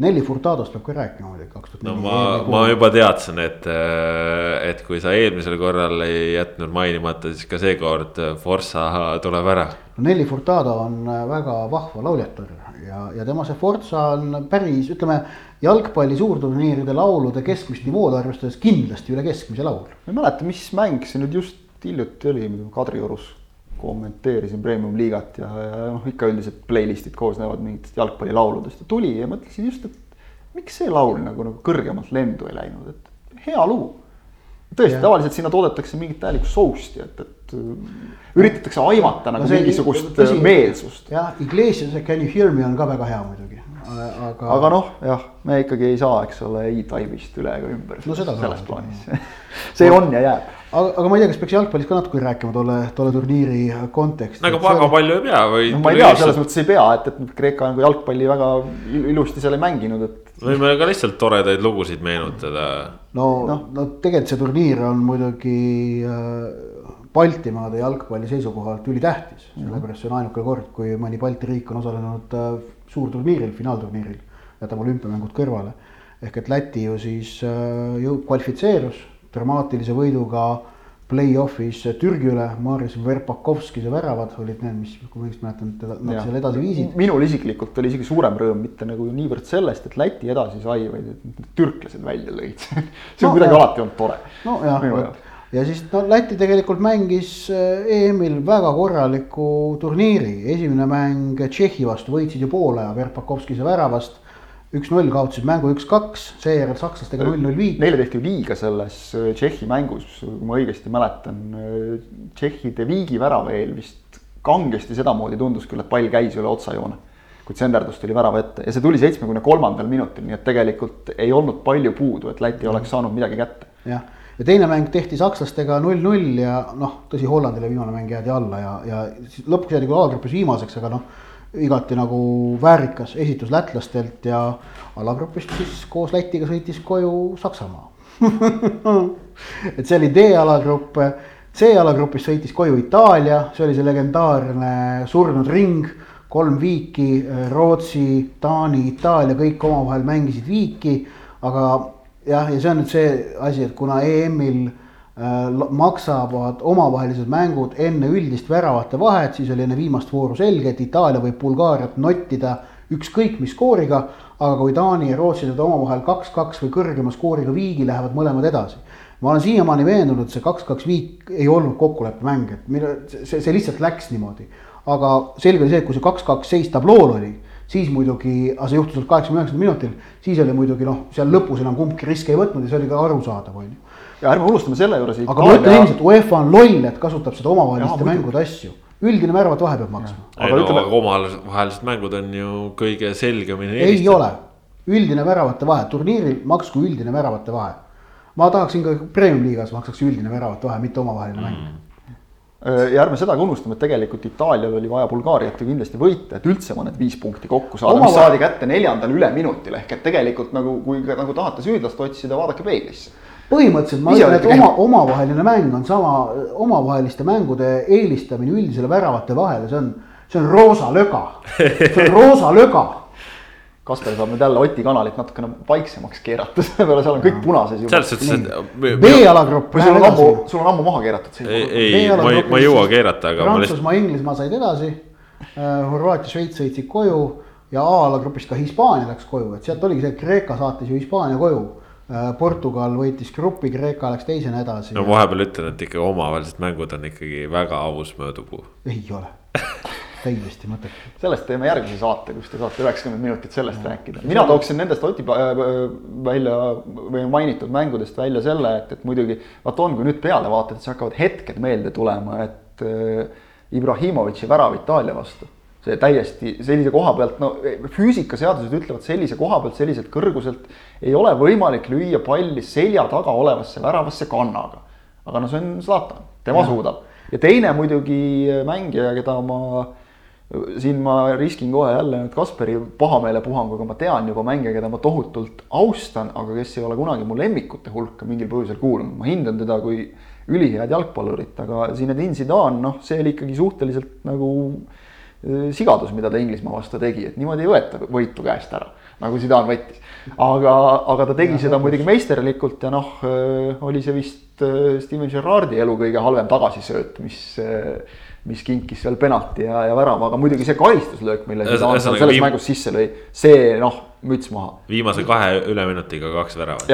Nelli Furtadost peab ka rääkima muidugi kaks tuhat no ma, ma juba teadsin, et, et kui sa eelmisel korral ei jätnud mainimata, siis ka seekord Forsa tuleb ära. no Nelli Furtado on väga vahva lauljatar ja, ja tema see Forza on päris, ütleme jalgpalli suurturniiride laulude keskmist nivood arvestades kindlasti üle keskmise laul. ma ei mäleta, mis mäng see nüüd just hiljuti oli, Kadriorus kommenteerisin premium-liigat ja, ja noh, ikka üldiselt playlist'id koosnevad mingitest jalgpallilauludest ja tuli ja mõtlesin just, et miks see laul nagu, nagu kõrgemalt lendu ei läinud, et hea lugu. tõesti, tavaliselt sinna toodetakse mingit täielikku soust'i, et, et üritatakse aimata nagu no mingisugust tõsi, meelsust. jah, Iglesias Can you hear me on ka väga hea muidugi, aga. aga noh, jah, me ikkagi ei saa, eks ole, E-Type'ist üle ega ümber. no seda selles plaanis see on ja jääb aga, aga ma ei tea, kas peaks jalgpallist ka natuke rääkima tolle, tolle turniiri kontekstis. aga väga oli... palju ei pea või? no ma ei tea, selles mõttes ei pea, et, et Kreeka nagu jalgpalli väga ilusti seal ei mänginud, et. võime ka lihtsalt toredaid lugusid meenutada. no, no., no tegelikult see turniir on muidugi äh, Baltimaade jalgpalli seisukohalt ülitähtis, sellepärast see on ainuke kord, kui mõni Balti riik on osalenud äh, suurturniiril, finaalturniiril, jätame olümpiamängud kõrvale. ehk et Läti ju siis äh, ju kvalifitseerus dramaatilise võiduga play-off'is Türgi üle, Maris Verpakovskise väravad olid need, mis, kui ma õigesti mäletan, teda nad seal edasi viisid. minul isiklikult oli isegi suurem rõõm mitte nagu niivõrd sellest, et Läti edasi sai, vaid et türklased välja lõid. See on no, kuidagi alati olnud tore. nojah, ja siis no Läti tegelikult mängis eh, EM-il väga korraliku turniiri, esimene mäng Tšehhi vastu võitsid ju poole aja Verpakovskise väravast üks-null kaotasid mängu üks-kaks, seejärel sakslastega null-null viik. Neile tehti viiga selles äh, Tšehhi mängus, kui ma õigesti mäletan, äh, Tšehhide viigi värava eel vist kangesti sedamoodi tundus küll, et pall käis üle otsajoone. kuid senderdus tuli värava ette ja see tuli seitsmekümne kolmandal minutil, nii et tegelikult ei olnud palju puudu, et Läti oleks saanud midagi kätte. jah, ja teine mäng tehti sakslastega null-null ja noh, tõsi, Hollandile viimane mäng jäädi alla ja, ja siis lõpuks jäädi küll alagrupis viimaseks, aga noh. Igati nagu väärikas esitus lätlastelt ja alagrupist siis koos Lätiga sõitis koju Saksamaa et see oli D-alagrupp, C-alagrupis sõitis koju Itaalia, see oli see legendaarne surnud ring. kolm viiki, Rootsi, Taani, Itaalia, kõik omavahel mängisid viiki. aga jah, ja see on nüüd see asi, et kuna EM-il maksavad omavahelised mängud enne üldist väravate vahet, siis oli enne viimast vooru selge, et Itaalia võib Bulgaariat nottida ükskõik mis skooriga aga kui Taani ja Rootsi saavad omavahel kaks-kaks või kõrgema skooriga viigi, lähevad mõlemad edasi. ma olen siiamaani veendunud, et see kaks-kaks viik ei olnud kokkuleppemäng, et mille, see, see lihtsalt läks niimoodi. aga selge oli see, et kui see kaks-kaks seis tablool oli, siis muidugi, aga see juhtus kaheksakümne üheksandal minutil, siis oli muidugi noh, seal lõpus enam kumbki riske ei võtnud ja see oli ka arusaadav, on ju. Ja ärme unustame selle juures. aga ma ütlen endiselt, UEFA on loll, et kasutab seda omavaheliste mängude asju. Üldine väravate vahe peab maksma. ei no ütleme... aga omavahelised mängud on ju kõige selgemini. ei ole, üldine väravate vahe, turniiril maksku üldine väravate vahe. ma tahaksin ka premium-liigas maksaks üldine väravate vahe, mitte omavaheline mäng. Mm. Ja ärme seda ka unustame, et tegelikult Itaalial oli vaja Bulgaariat ju kindlasti võita, et üldse ma need viis punkti kokku saada. Oma..., mis saadi kätte neljandal üleminutil ehk et tegelikult nagu, kui nagu tahate süüdlast otsida, vaadake peeglisse põhimõtteliselt ma ütlen, et oma, omavaheline mäng on sama, omavaheliste mängude eelistamine üldisele väravate vahele, see on, see on roosa löga. see on roosa löga. Kaspar saab nüüd jälle Oti kanalit natukene vaiksemaks keerata, sellepärast seal on kõik punases juba. selles suhtes, et. B-alagrupp. sul on ammu, sul on ammu maha keeratud. ei, ei, ma ei, ma ei jõua keerata, aga. Prantsusmaa, Inglismaa said edasi. Horvaatia, Šveits sõitsid koju ja A-alagrupist ka Hispaania läks koju, et sealt oligi see, et Kreeka saatis ju Hispaania koju Äh, Portugal võitis grupi, Kreeka läks teisena edasi. no vahepeal ütlen, et ikka omavahelised mängud on ikkagi väga aus mõõdupuu. ei ole täiesti mõttetu. sellest teeme järgmise saate, kus te saate üheksakümmend minutit sellest ja. rääkida. mina tooksin nendest Oti äh, välja või mainitud mängudest välja selle, et, et muidugi vaat on, kui nüüd peale vaatad, siis hakkavad hetked meelde tulema, et äh, Ibrahimovitši värav Itaalia vastu see täiesti sellise koha pealt, no füüsikaseadused ütlevad sellise koha pealt, selliselt kõrguselt ei ole võimalik lüüa palli selja taga olevasse väravasse kannaga. aga no see on Zlatan, tema ja. suudab. ja teine muidugi mängija, keda ma, siin ma riskin kohe jälle nüüd Kasperi pahameelepuhanguga, ma tean juba mängija, keda ma tohutult austan, aga kes ei ole kunagi mu lemmikute hulka mingil põhjusel kuulunud, ma hindan teda kui ülihead jalgpallurit, aga Zinedine Zidane, noh, see oli ikkagi suhteliselt nagu sigadus, mida ta Inglismaa vastu tegi, et niimoodi ei võeta võitu käest ära, nagu Zidane võttis. aga, aga ta tegi ja, seda muidugi meisterlikult ja noh, äh, oli see vist äh, Steven Gerrardi elu kõige halvem tagasisööt, mis mis kinkis seal penalti ja, ja värava, aga muidugi see karistuslöök, mille Zidane selles viim... mängus sisse lõi, see noh, müts maha. viimase kahe üleminutiga kaks väravat.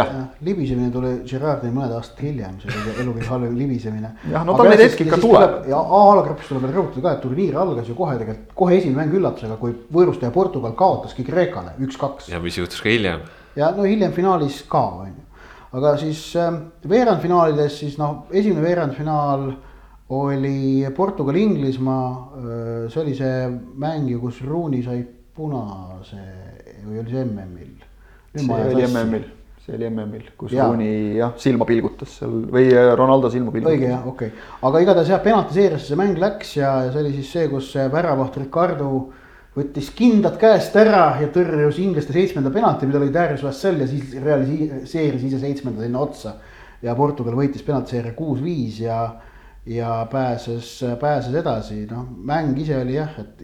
libisemine tuli Gerardil mõned aastad hiljem, see oli elu kõige halvem libisemine. jah, no tal neid hetki ikka tuleb. ja A-alagrupis tuleb veel rõhutada ka, et turniir algas ju kohe tegelikult, kohe esimene mäng üllatusega, kui võõrustaja Portugal kaotaski Kreekale üks-kaks. ja mis juhtus ka hiljem. ja no hiljem finaalis ka, on ju. aga siis äh, veerandfinaalides siis noh, esimene veerandfinaal oli Portugal-Inglismaa, see oli see mäng ju, kus Rooney sai punase või oli see MM-il? see oli MM-il, see oli MM-il, kus ja. Rooney jah, silma pilgutas seal või äh, Ronaldo silma pilgutas. õige jah, okei okay., aga igatahes jah, penaltiseeriasse see mäng läks ja, ja see oli siis see, kus väravaht Ricardo võttis kindad käest ära ja tõrjus inglaste seitsmenda penalti, mida oli Darius Vassell ja siis realiseeris ise seitsmenda sinna otsa. ja Portugal võitis penaltiseeria kuus-viis ja ja pääses, pääses edasi, noh, mäng ise oli jah, et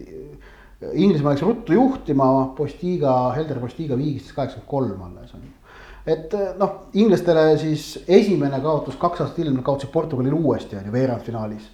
Inglismaa läks ruttu juhtima, Postiga, Helder Postiga viigistas kaheksakümmend kolm alles on ju. et noh, inglastele siis esimene kaotus kaks aastat hiljem, kaotasid Portugalile uuesti on ju veerandfinaalis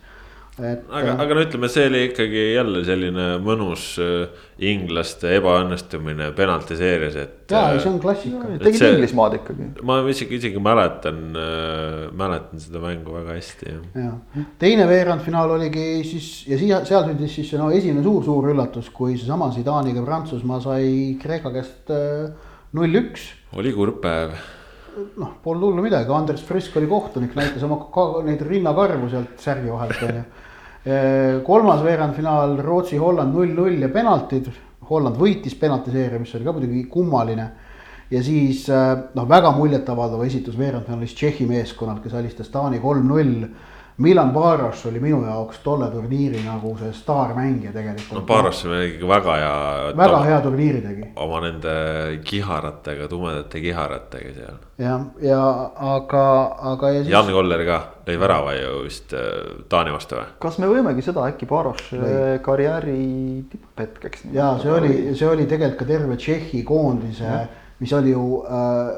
et. aga, aga no ütleme, see oli ikkagi jälle selline mõnus äh, inglaste ebaõnnestumine penaltiseerias, et. jaa, see on klassika. tegid Inglismaad ikkagi. ma isegi, isegi mäletan äh,, mäletan seda mängu väga hästi, jah. jah, teine veerandfinaal oligi siis ja siia, seal sündis siis no esimene suur-suur üllatus, kui seesama Zidane'iga Prantsusmaa sai Kreeka käest äh, null-üks äh, oli kurb päev noh, polnud hullu midagi, Andres Frisk oli kohtunik, näitas oma neid rinnakarvu sealt särgi vahelt onju kolmas veerandfinaal Rootsi-Holland null-null ja penaltid. Holland võitis penaltiseeria, mis oli ka muidugi kummaline. ja siis noh, väga muljetavaldav esitus veerandfinaalis Tšehhi meeskonnalt, kes alistas Taani kolm-null Milan Baros oli minu jaoks tolle turniiri nagu see staarmängija tegelikult. no Baros oli ikkagi väga hea. väga hea turniiri tegi. oma nende kiharatega, tumedate kiharatega seal. jah, ja aga, aga ja siis. Jan Koller ka lõi värava ju vist äh, Taani vastu või? kas me võimegi seda äkki Baros karjääri tipphetkeks? ja see oli, see oli tegelikult ka terve Tšehhi koondise, mis oli ju äh,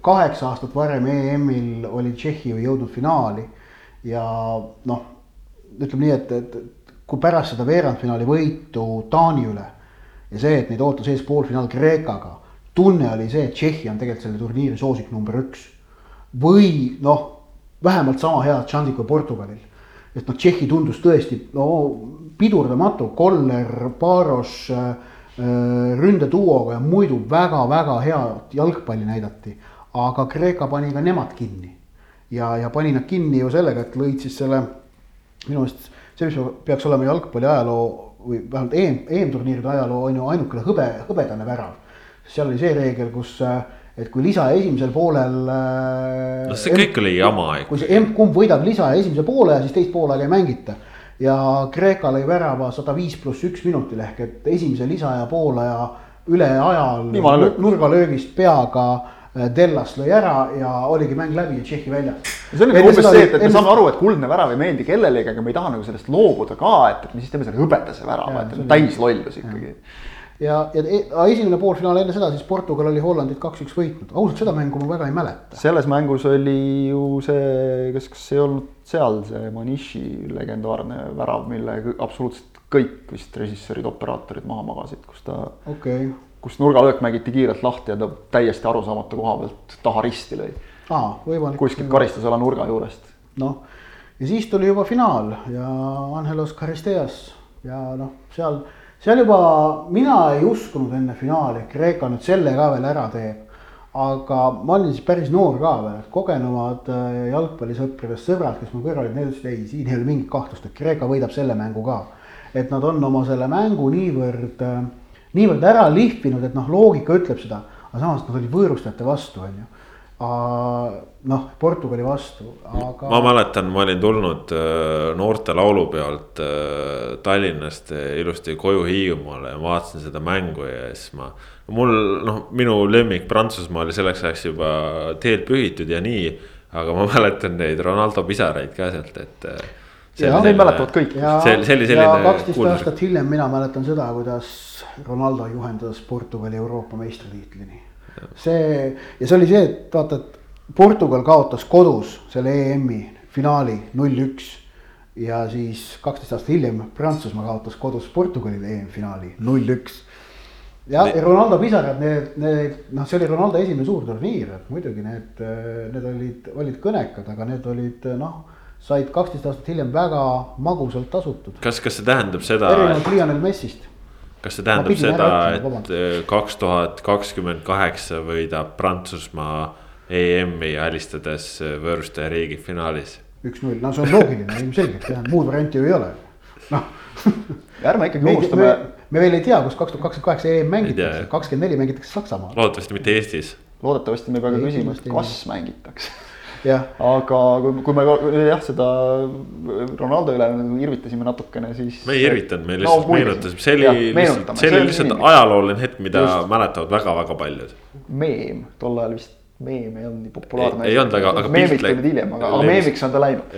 kaheksa aastat varem EM-il oli Tšehhi ju jõudnud finaali ja noh, ütleme nii, et, et kui pärast seda veerandfinaali võitu Taani üle ja see, et neid ootas ees poolfinaal Kreekaga, tunne oli see, et Tšehhi on tegelikult selle turniiri soosik number üks. või noh, vähemalt sama head šansid kui Portugalil. et noh, Tšehhi tundus tõesti no pidurdamatu, Koller, Baros äh, ründeduoga ja muidu väga-väga head jalgpalli näidati. aga Kreeka pani ka nemad kinni ja, ja pani nad kinni ju sellega, et lõid siis selle minu meelest see, mis peaks olema jalgpalli ajaloo või vähemalt EM, EM-turniiride ajaloo on ju ainukene hõbe, hõbedane värav. seal oli see reegel, kus, et kui lisa esimesel poolel. no see kõik oli jama ikka. kui see emb-kumb võidab lisa esimese poole ja siis teist poolega ei mängita. ja Kreeka lõi värava sada viis pluss üks minutil ehk et esimese lisa ja poolaja üle ajal nurgalöögist peaga Dellas lõi ära ja oligi mäng läbi ja Tšehhi väljas. see on nagu umbes see, et, et me saame aru, et kuldne värav ei meeldi kellelegi, aga me ei taha nagu sellest loobuda ka, et, et me siis teeme selle hõbedase värava, et täis lollus ikkagi. ja, ja e, esimene poolfinaal enne seda siis Portugal oli Hollandit kaks-üks võitnud, ausalt seda mängu ma väga ei mäleta. selles mängus oli ju see, kas, kas ei olnud seal see Manishi legendaarne värav, mille absoluutselt kõik vist režissöörid, operaatorid maha magasid, kus ta okay kus nurgalöök mängiti kiirelt lahti ja ta täiesti arusaamatu koha pealt taha risti lõi. kuskilt karistusala nurga juurest. noh, ja siis tuli juba finaal ja Angelos Karisteas ja noh, seal, seal juba mina ei uskunud enne finaali, et Kreeka nüüd selle ka veel ära teeb. aga ma olin siis päris noor ka veel, kogenumad äh, jalgpallisõpradest sõbrad, kes mul kõrval olid, need ütlesid ei, siin ei ole mingit kahtlust, et Kreeka võidab selle mängu ka. et nad on oma selle mängu niivõrd äh, niivõrd ära lihvinud, et noh, loogika ütleb seda, aga samas nad olid võõrustajate vastu, on ju noh, Portugali vastu, aga. ma mäletan, ma olin tulnud äh, noorte laulupeolt äh, Tallinnast äh, ilusti koju Hiiumaale ja vaatasin seda mängu ja siis ma. mul noh, minu lemmik Prantsusmaa oli selleks ajaks juba teelt pühitud ja nii, aga ma mäletan neid Ronaldo pisaraid ka sealt, et ja neid mäletavad kõik. see, see oli selline. kaksteist aastat hiljem mina mäletan seda, kuidas Ronaldo juhendas Portugali Euroopa meistritiitlini. see ja see oli see, et vaata, et Portugal kaotas kodus selle EM-i finaali null-üks. ja siis kaksteist aastat hiljem Prantsusmaa kaotas kodus Portugalile EM-finaali null-üks ja, ja Ronaldo pisarad, need, need noh, see oli Ronaldo esimene suur turniir, et muidugi need, need olid, olid kõnekad, aga need olid noh said kaksteist aastat hiljem väga magusalt tasutud. kas, kas see tähendab seda? erinevalt Lionel Messist. kas see tähendab seda, et kaks tuhat kakskümmend kaheksa võidab Prantsusmaa EM-i alistades võõrustaja riigi finaalis? üks-null, no see on loogiline ilmselgelt jah, muud varianti ju ei ole, noh. ärme ikkagi unustame. me veel ei tea, kus kaks tuhat kakskümmend kaheksa EM mängitakse, kakskümmend neli mängitakse Saksamaal. loodetavasti mitte Eestis. loodetavasti me ei pea ka küsima, kas mängitakse aga kui, kui me jah, seda Ronaldo üle nagu irvitasime natukene, siis. me ei irvitanud, me lihtsalt no, meenutasime, see oli lihtsalt, see oli lihtsalt ajalooline hetk, mida Just. mäletavad väga-väga paljud. meem, tol ajal vist meem ei olnud nii populaarne. ei olnud, aga, aga. meemid tulid hiljem, aga, aga meemiks on ta läinud.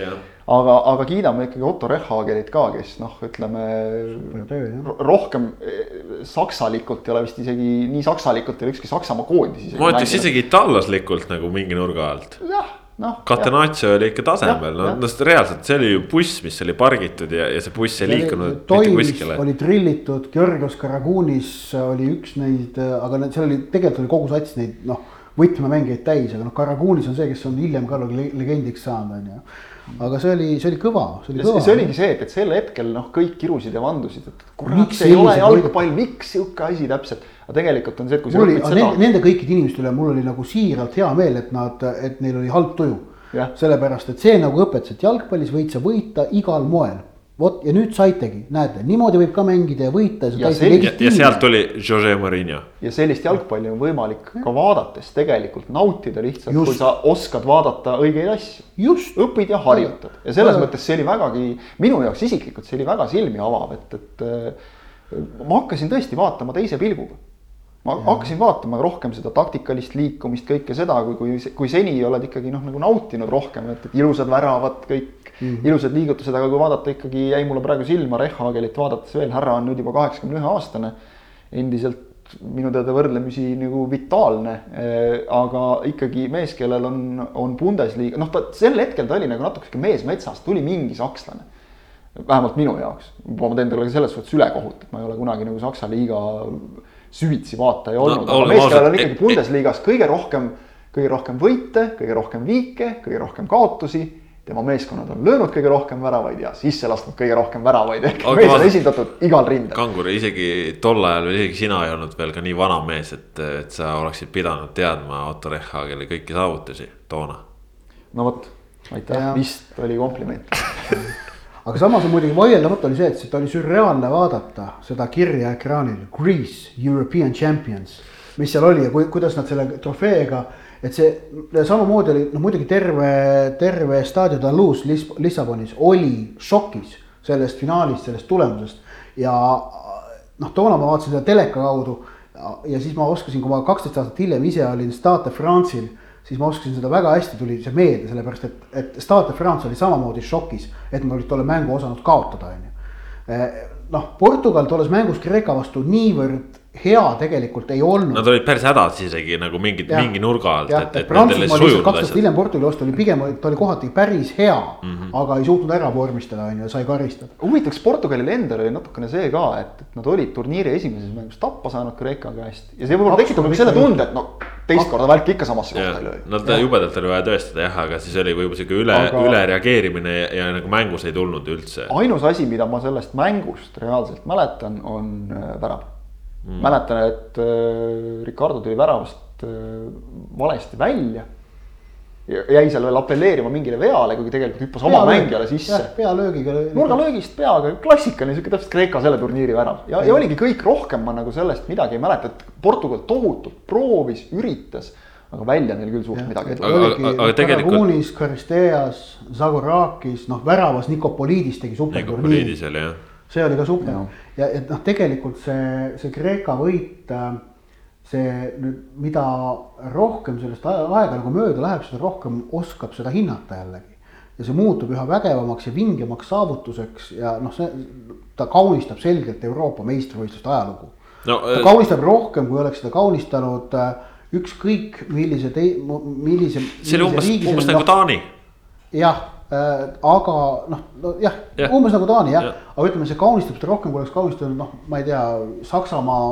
aga, aga kiidame ikkagi Otto Rehhagerit ka, kes noh, ütleme rohkem eh, saksalikult ei ole vist isegi nii saksalikult ei ole ükski Saksamaa koondis. ma ütleks isegi itaallaslikult nagu mingi nurga alt. jah noh. Catenaccio oli ikka tasemel, no, no reaalselt see oli ju buss, mis oli pargitud ja, ja see buss ei liikunud mitte kuskile. oli trillitud, Georgios Karagunis oli üks neid, aga need, seal oli, tegelikult oli kogu sats neid noh, võtmemängijaid täis, aga noh, Karagunis on see, kes on hiljem ka legendiks saanud, on ju aga see oli, see oli kõva, see oli kõva. see oligi see, et, et sel hetkel noh, kõik kirusid ja vandusid, et kurat, see ei ole jalgpall, miks sihuke asi täpselt. Aga tegelikult on see, et kui sa õpid seda. Nende kõikide inimeste üle mul oli nagu siiralt hea meel, et nad, et neil oli halb tuju. sellepärast, et see nagu õpetas, et jalgpallis võid sa võita igal moel vot ja nüüd saitegi, näete, niimoodi võib ka mängida ja võita ja Ja ja, ja sealt tuli Jose Mourinho. ja sellist jalgpalli on võimalik ka vaadates tegelikult nautida lihtsalt, kui sa oskad vaadata õigeid asju. just, õpid ja harjutad ja selles Väga- mõttes see oli vägagi, minu jaoks isiklikult see oli väga silmi avav, et, et äh, ma hakkasin tõesti vaatama teise pilguga. Ma ja. hakkasin vaatama rohkem seda taktikalist liikumist, kõike seda, kui, kui, kui seni oled ikkagi noh, nagu nautinud rohkem, et, et ilusad väravad, kõik mm -hmm. ilusad liigutused, aga kui vaadata ikkagi jäi mulle praegu silma Rehhagelit vaadates veel, härra on nüüd juba kaheksakümne ühe aastane. endiselt minu teada võrdlemisi nagu vitaalne, aga ikkagi mees, kellel on, on Bundesliga, noh, ta sel hetkel ta oli nagu natuke sihuke mees metsas, tuli mingi sakslane vähemalt minu jaoks, ma teen talle selles suhtes ülekohut, et ma ei ole kunagi nagu Saksa liiga süvitsi vaataja olnud no,, aga mees, kellel on ikkagi e- Bundesligas kõige rohkem, kõige rohkem võite, kõige rohkem viike, kõige rohkem kaotusi. tema meeskonnad on löönud kõige rohkem väravaid ja sisse lasknud kõige rohkem väravaid, ehk Aga mees on esindatud igal rindel. Kangur, isegi tol ajal veel isegi sina ei olnud veel ka nii vana mees, et, et sa oleksid pidanud teadma Otto Rehhageli kõiki saavutusi toona. no vot, aitäh, vist oli kompliment aga samas on muidugi vaieldamatu oli see, et seda oli sürreaalne vaadata seda kirja ekraanil, Greece, European Champions. mis seal oli ja kui, kuidas nad selle trofeega, et see samamoodi oli, noh muidugi terve, terve Stadio Dalus Lis-, Lissabonis oli šokis sellest finaalist, sellest tulemusest. ja noh, toona ma vaatasin seda teleka kaudu ja siis ma oskasin, kui ma kaksteist aastat hiljem ise olin Stade France'il siis ma oskasin seda väga hästi, tuli see meelde, sellepärast et, et Stade France oli samamoodi šokis, et nad olid tolle mängu osanud kaotada, on ju. noh, Portugal tolles mängus Kreeka vastu niivõrd hea tegelikult ei olnud. Nad olid päris hädas isegi nagu mingi, mingi nurga alt, et, et Prantsusmaa nendel ei lihtsalt sujunud kaks aastat asjad. hiljem Portugali vastu oli pigem, ta oli kohati päris hea mm. -hmm. aga ei suutnud ära vormistada, on ju, sai karistada. huvitaks Portugalil endal oli natukene see ka, et, et nad olid turniiri esimeses mängus tappa saanud Kreeka käest ja see võib-olla tekitab nagu selle tunde, et no teist korda välk ikka samasse Ja, kohta ei löö. Nad jubedalt oli vaja tõestada jah, aga siis oli võib-olla sihuke üle Aga- aga..., ülereageerimine ja, ja nagu mängus ei tulnud üldse. ainus asi, mida ma sellest mängust reaalselt mäletan, on äh, värav mm.. mäletan, et äh, Ricardo tuli väravast äh, valesti välja. jäi seal veel apelleerima mingile veale, kuigi tegelikult hüppas oma mängijale sisse. pealöögiga. nurgalöögist peaga, klassikaline sihuke täpselt Kreeka selle turniiri värav ja, ja oligi kõik, rohkem ma nagu sellest midagi ei mäleta, et Portugal tohutult proovis, üritas, aga välja neil küll suurt midagi oligi aga- aga tegelikult- Karisteas, Zagorakis, noh väravas Nikopolidis tegi superturniiri. Nikopoliidis see oli ka super Jah. Ja et noh, tegelikult see, see Kreeka võit, see nüüd, mida rohkem sellest aega nagu mööda läheb, seda rohkem oskab seda hinnata jällegi. ja see muutub üha vägevamaks ja vingemaks saavutuseks ja noh, see, ta kaunistab selgelt Euroopa meistrivõistluste ajalugu no ta äh, kaunistab rohkem, kui oleks seda kaunistanud äh, ükskõik millise tei-, millise. see oli umbes, umbes nagu Taani. jah äh,, aga noh, no jah Jah. ja. umbes nagu Taani jah ja., aga ütleme, see kaunistab seda rohkem, kui oleks kaunistanud noh, ma ei tea, Saksamaa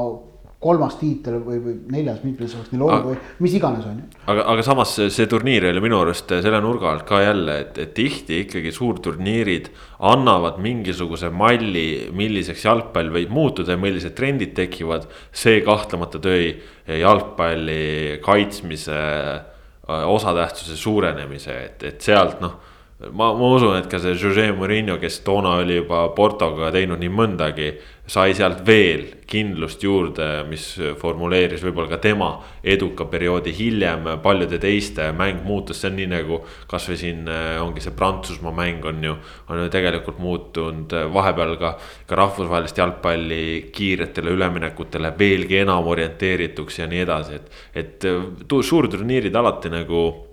kolmas tiitel või, või neljas, mitmes oleks neil olnud või mis iganes on ju. aga, aga samas see, see turniir oli minu arust selle nurga alt ka jälle, et, et tihti ikkagi suurturniirid annavad mingisuguse malli, milliseks jalgpall võib muutuda ja millised trendid tekivad. see kahtlemata tõi jalgpalli kaitsmise äh, osatähtsuse suurenemise, et, et sealt noh ma, ma usun, et ka see Jose Mourinho, kes toona oli juba Portoga teinud nii mõndagi, sai sealt veel kindlust juurde, mis formuleeris võib-olla ka tema eduka perioodi hiljem paljude teiste mäng muutus, see on nii nagu. kasvõi siin äh, ongi see Prantsusmaa mäng on ju, on ju tegelikult muutunud vahepeal ka, ka rahvusvahelist jalgpalli kiiretele üleminekutele veelgi enam orienteerituks ja nii edasi, et, et tu- suurturniirid alati nagu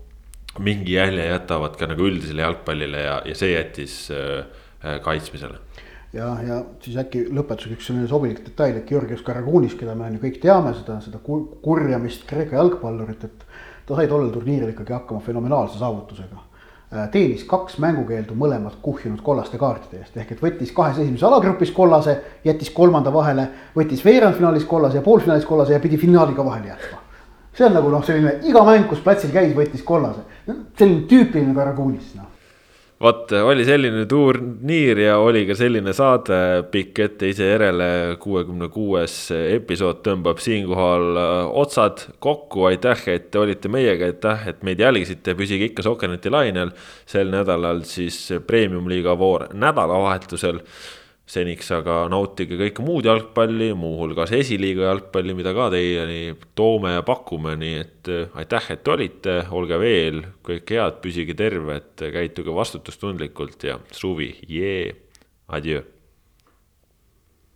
mingi jälje jätavad ka nagu üldisele jalgpallile ja, ja see jättis äh, äh, kaitsmisele. ja, ja siis äkki lõpetuseks üks selline sobilik detail, et Georgios Karagunis, keda me on ju kõik teame, seda, seda kur- kurjamist Kreeka jalgpallurit, et ta sai tollel turniiril ikkagi hakkama fenomenaalse saavutusega. teenis kaks mängukeeldu mõlemad kuhjunud kollaste kaartide eest, ehk et võttis kahes esimeses alagrupis kollase, jättis kolmanda vahele, võttis veerandfinaalis kollase ja poolfinaalis kollase ja pidi finaaliga vahele jätma. see on nagu noh, selline iga mäng, kus platsil käis, võttis kollase, selline tüüpiline Karagunis noh. Vot oli selline turniir ja oli ka selline saade, pikk ette ise järele, kuuekümne kuues episood tõmbab siinkohal äh, otsad kokku, aitäh, et olite meiega, aitäh, et meid jälgisite, püsige ikka Sokkerneti lainel. sel nädalal siis premium-liiga voor nädalavahetusel seniks aga nautige kõike muud jalgpalli, muuhulgas esiliiga jalgpalli, mida ka teieni toome ja pakume, nii et äh, aitäh, et olite, olge veel, kõike head, püsige terved, käituge vastutustundlikult ja suvi, jee, adjöö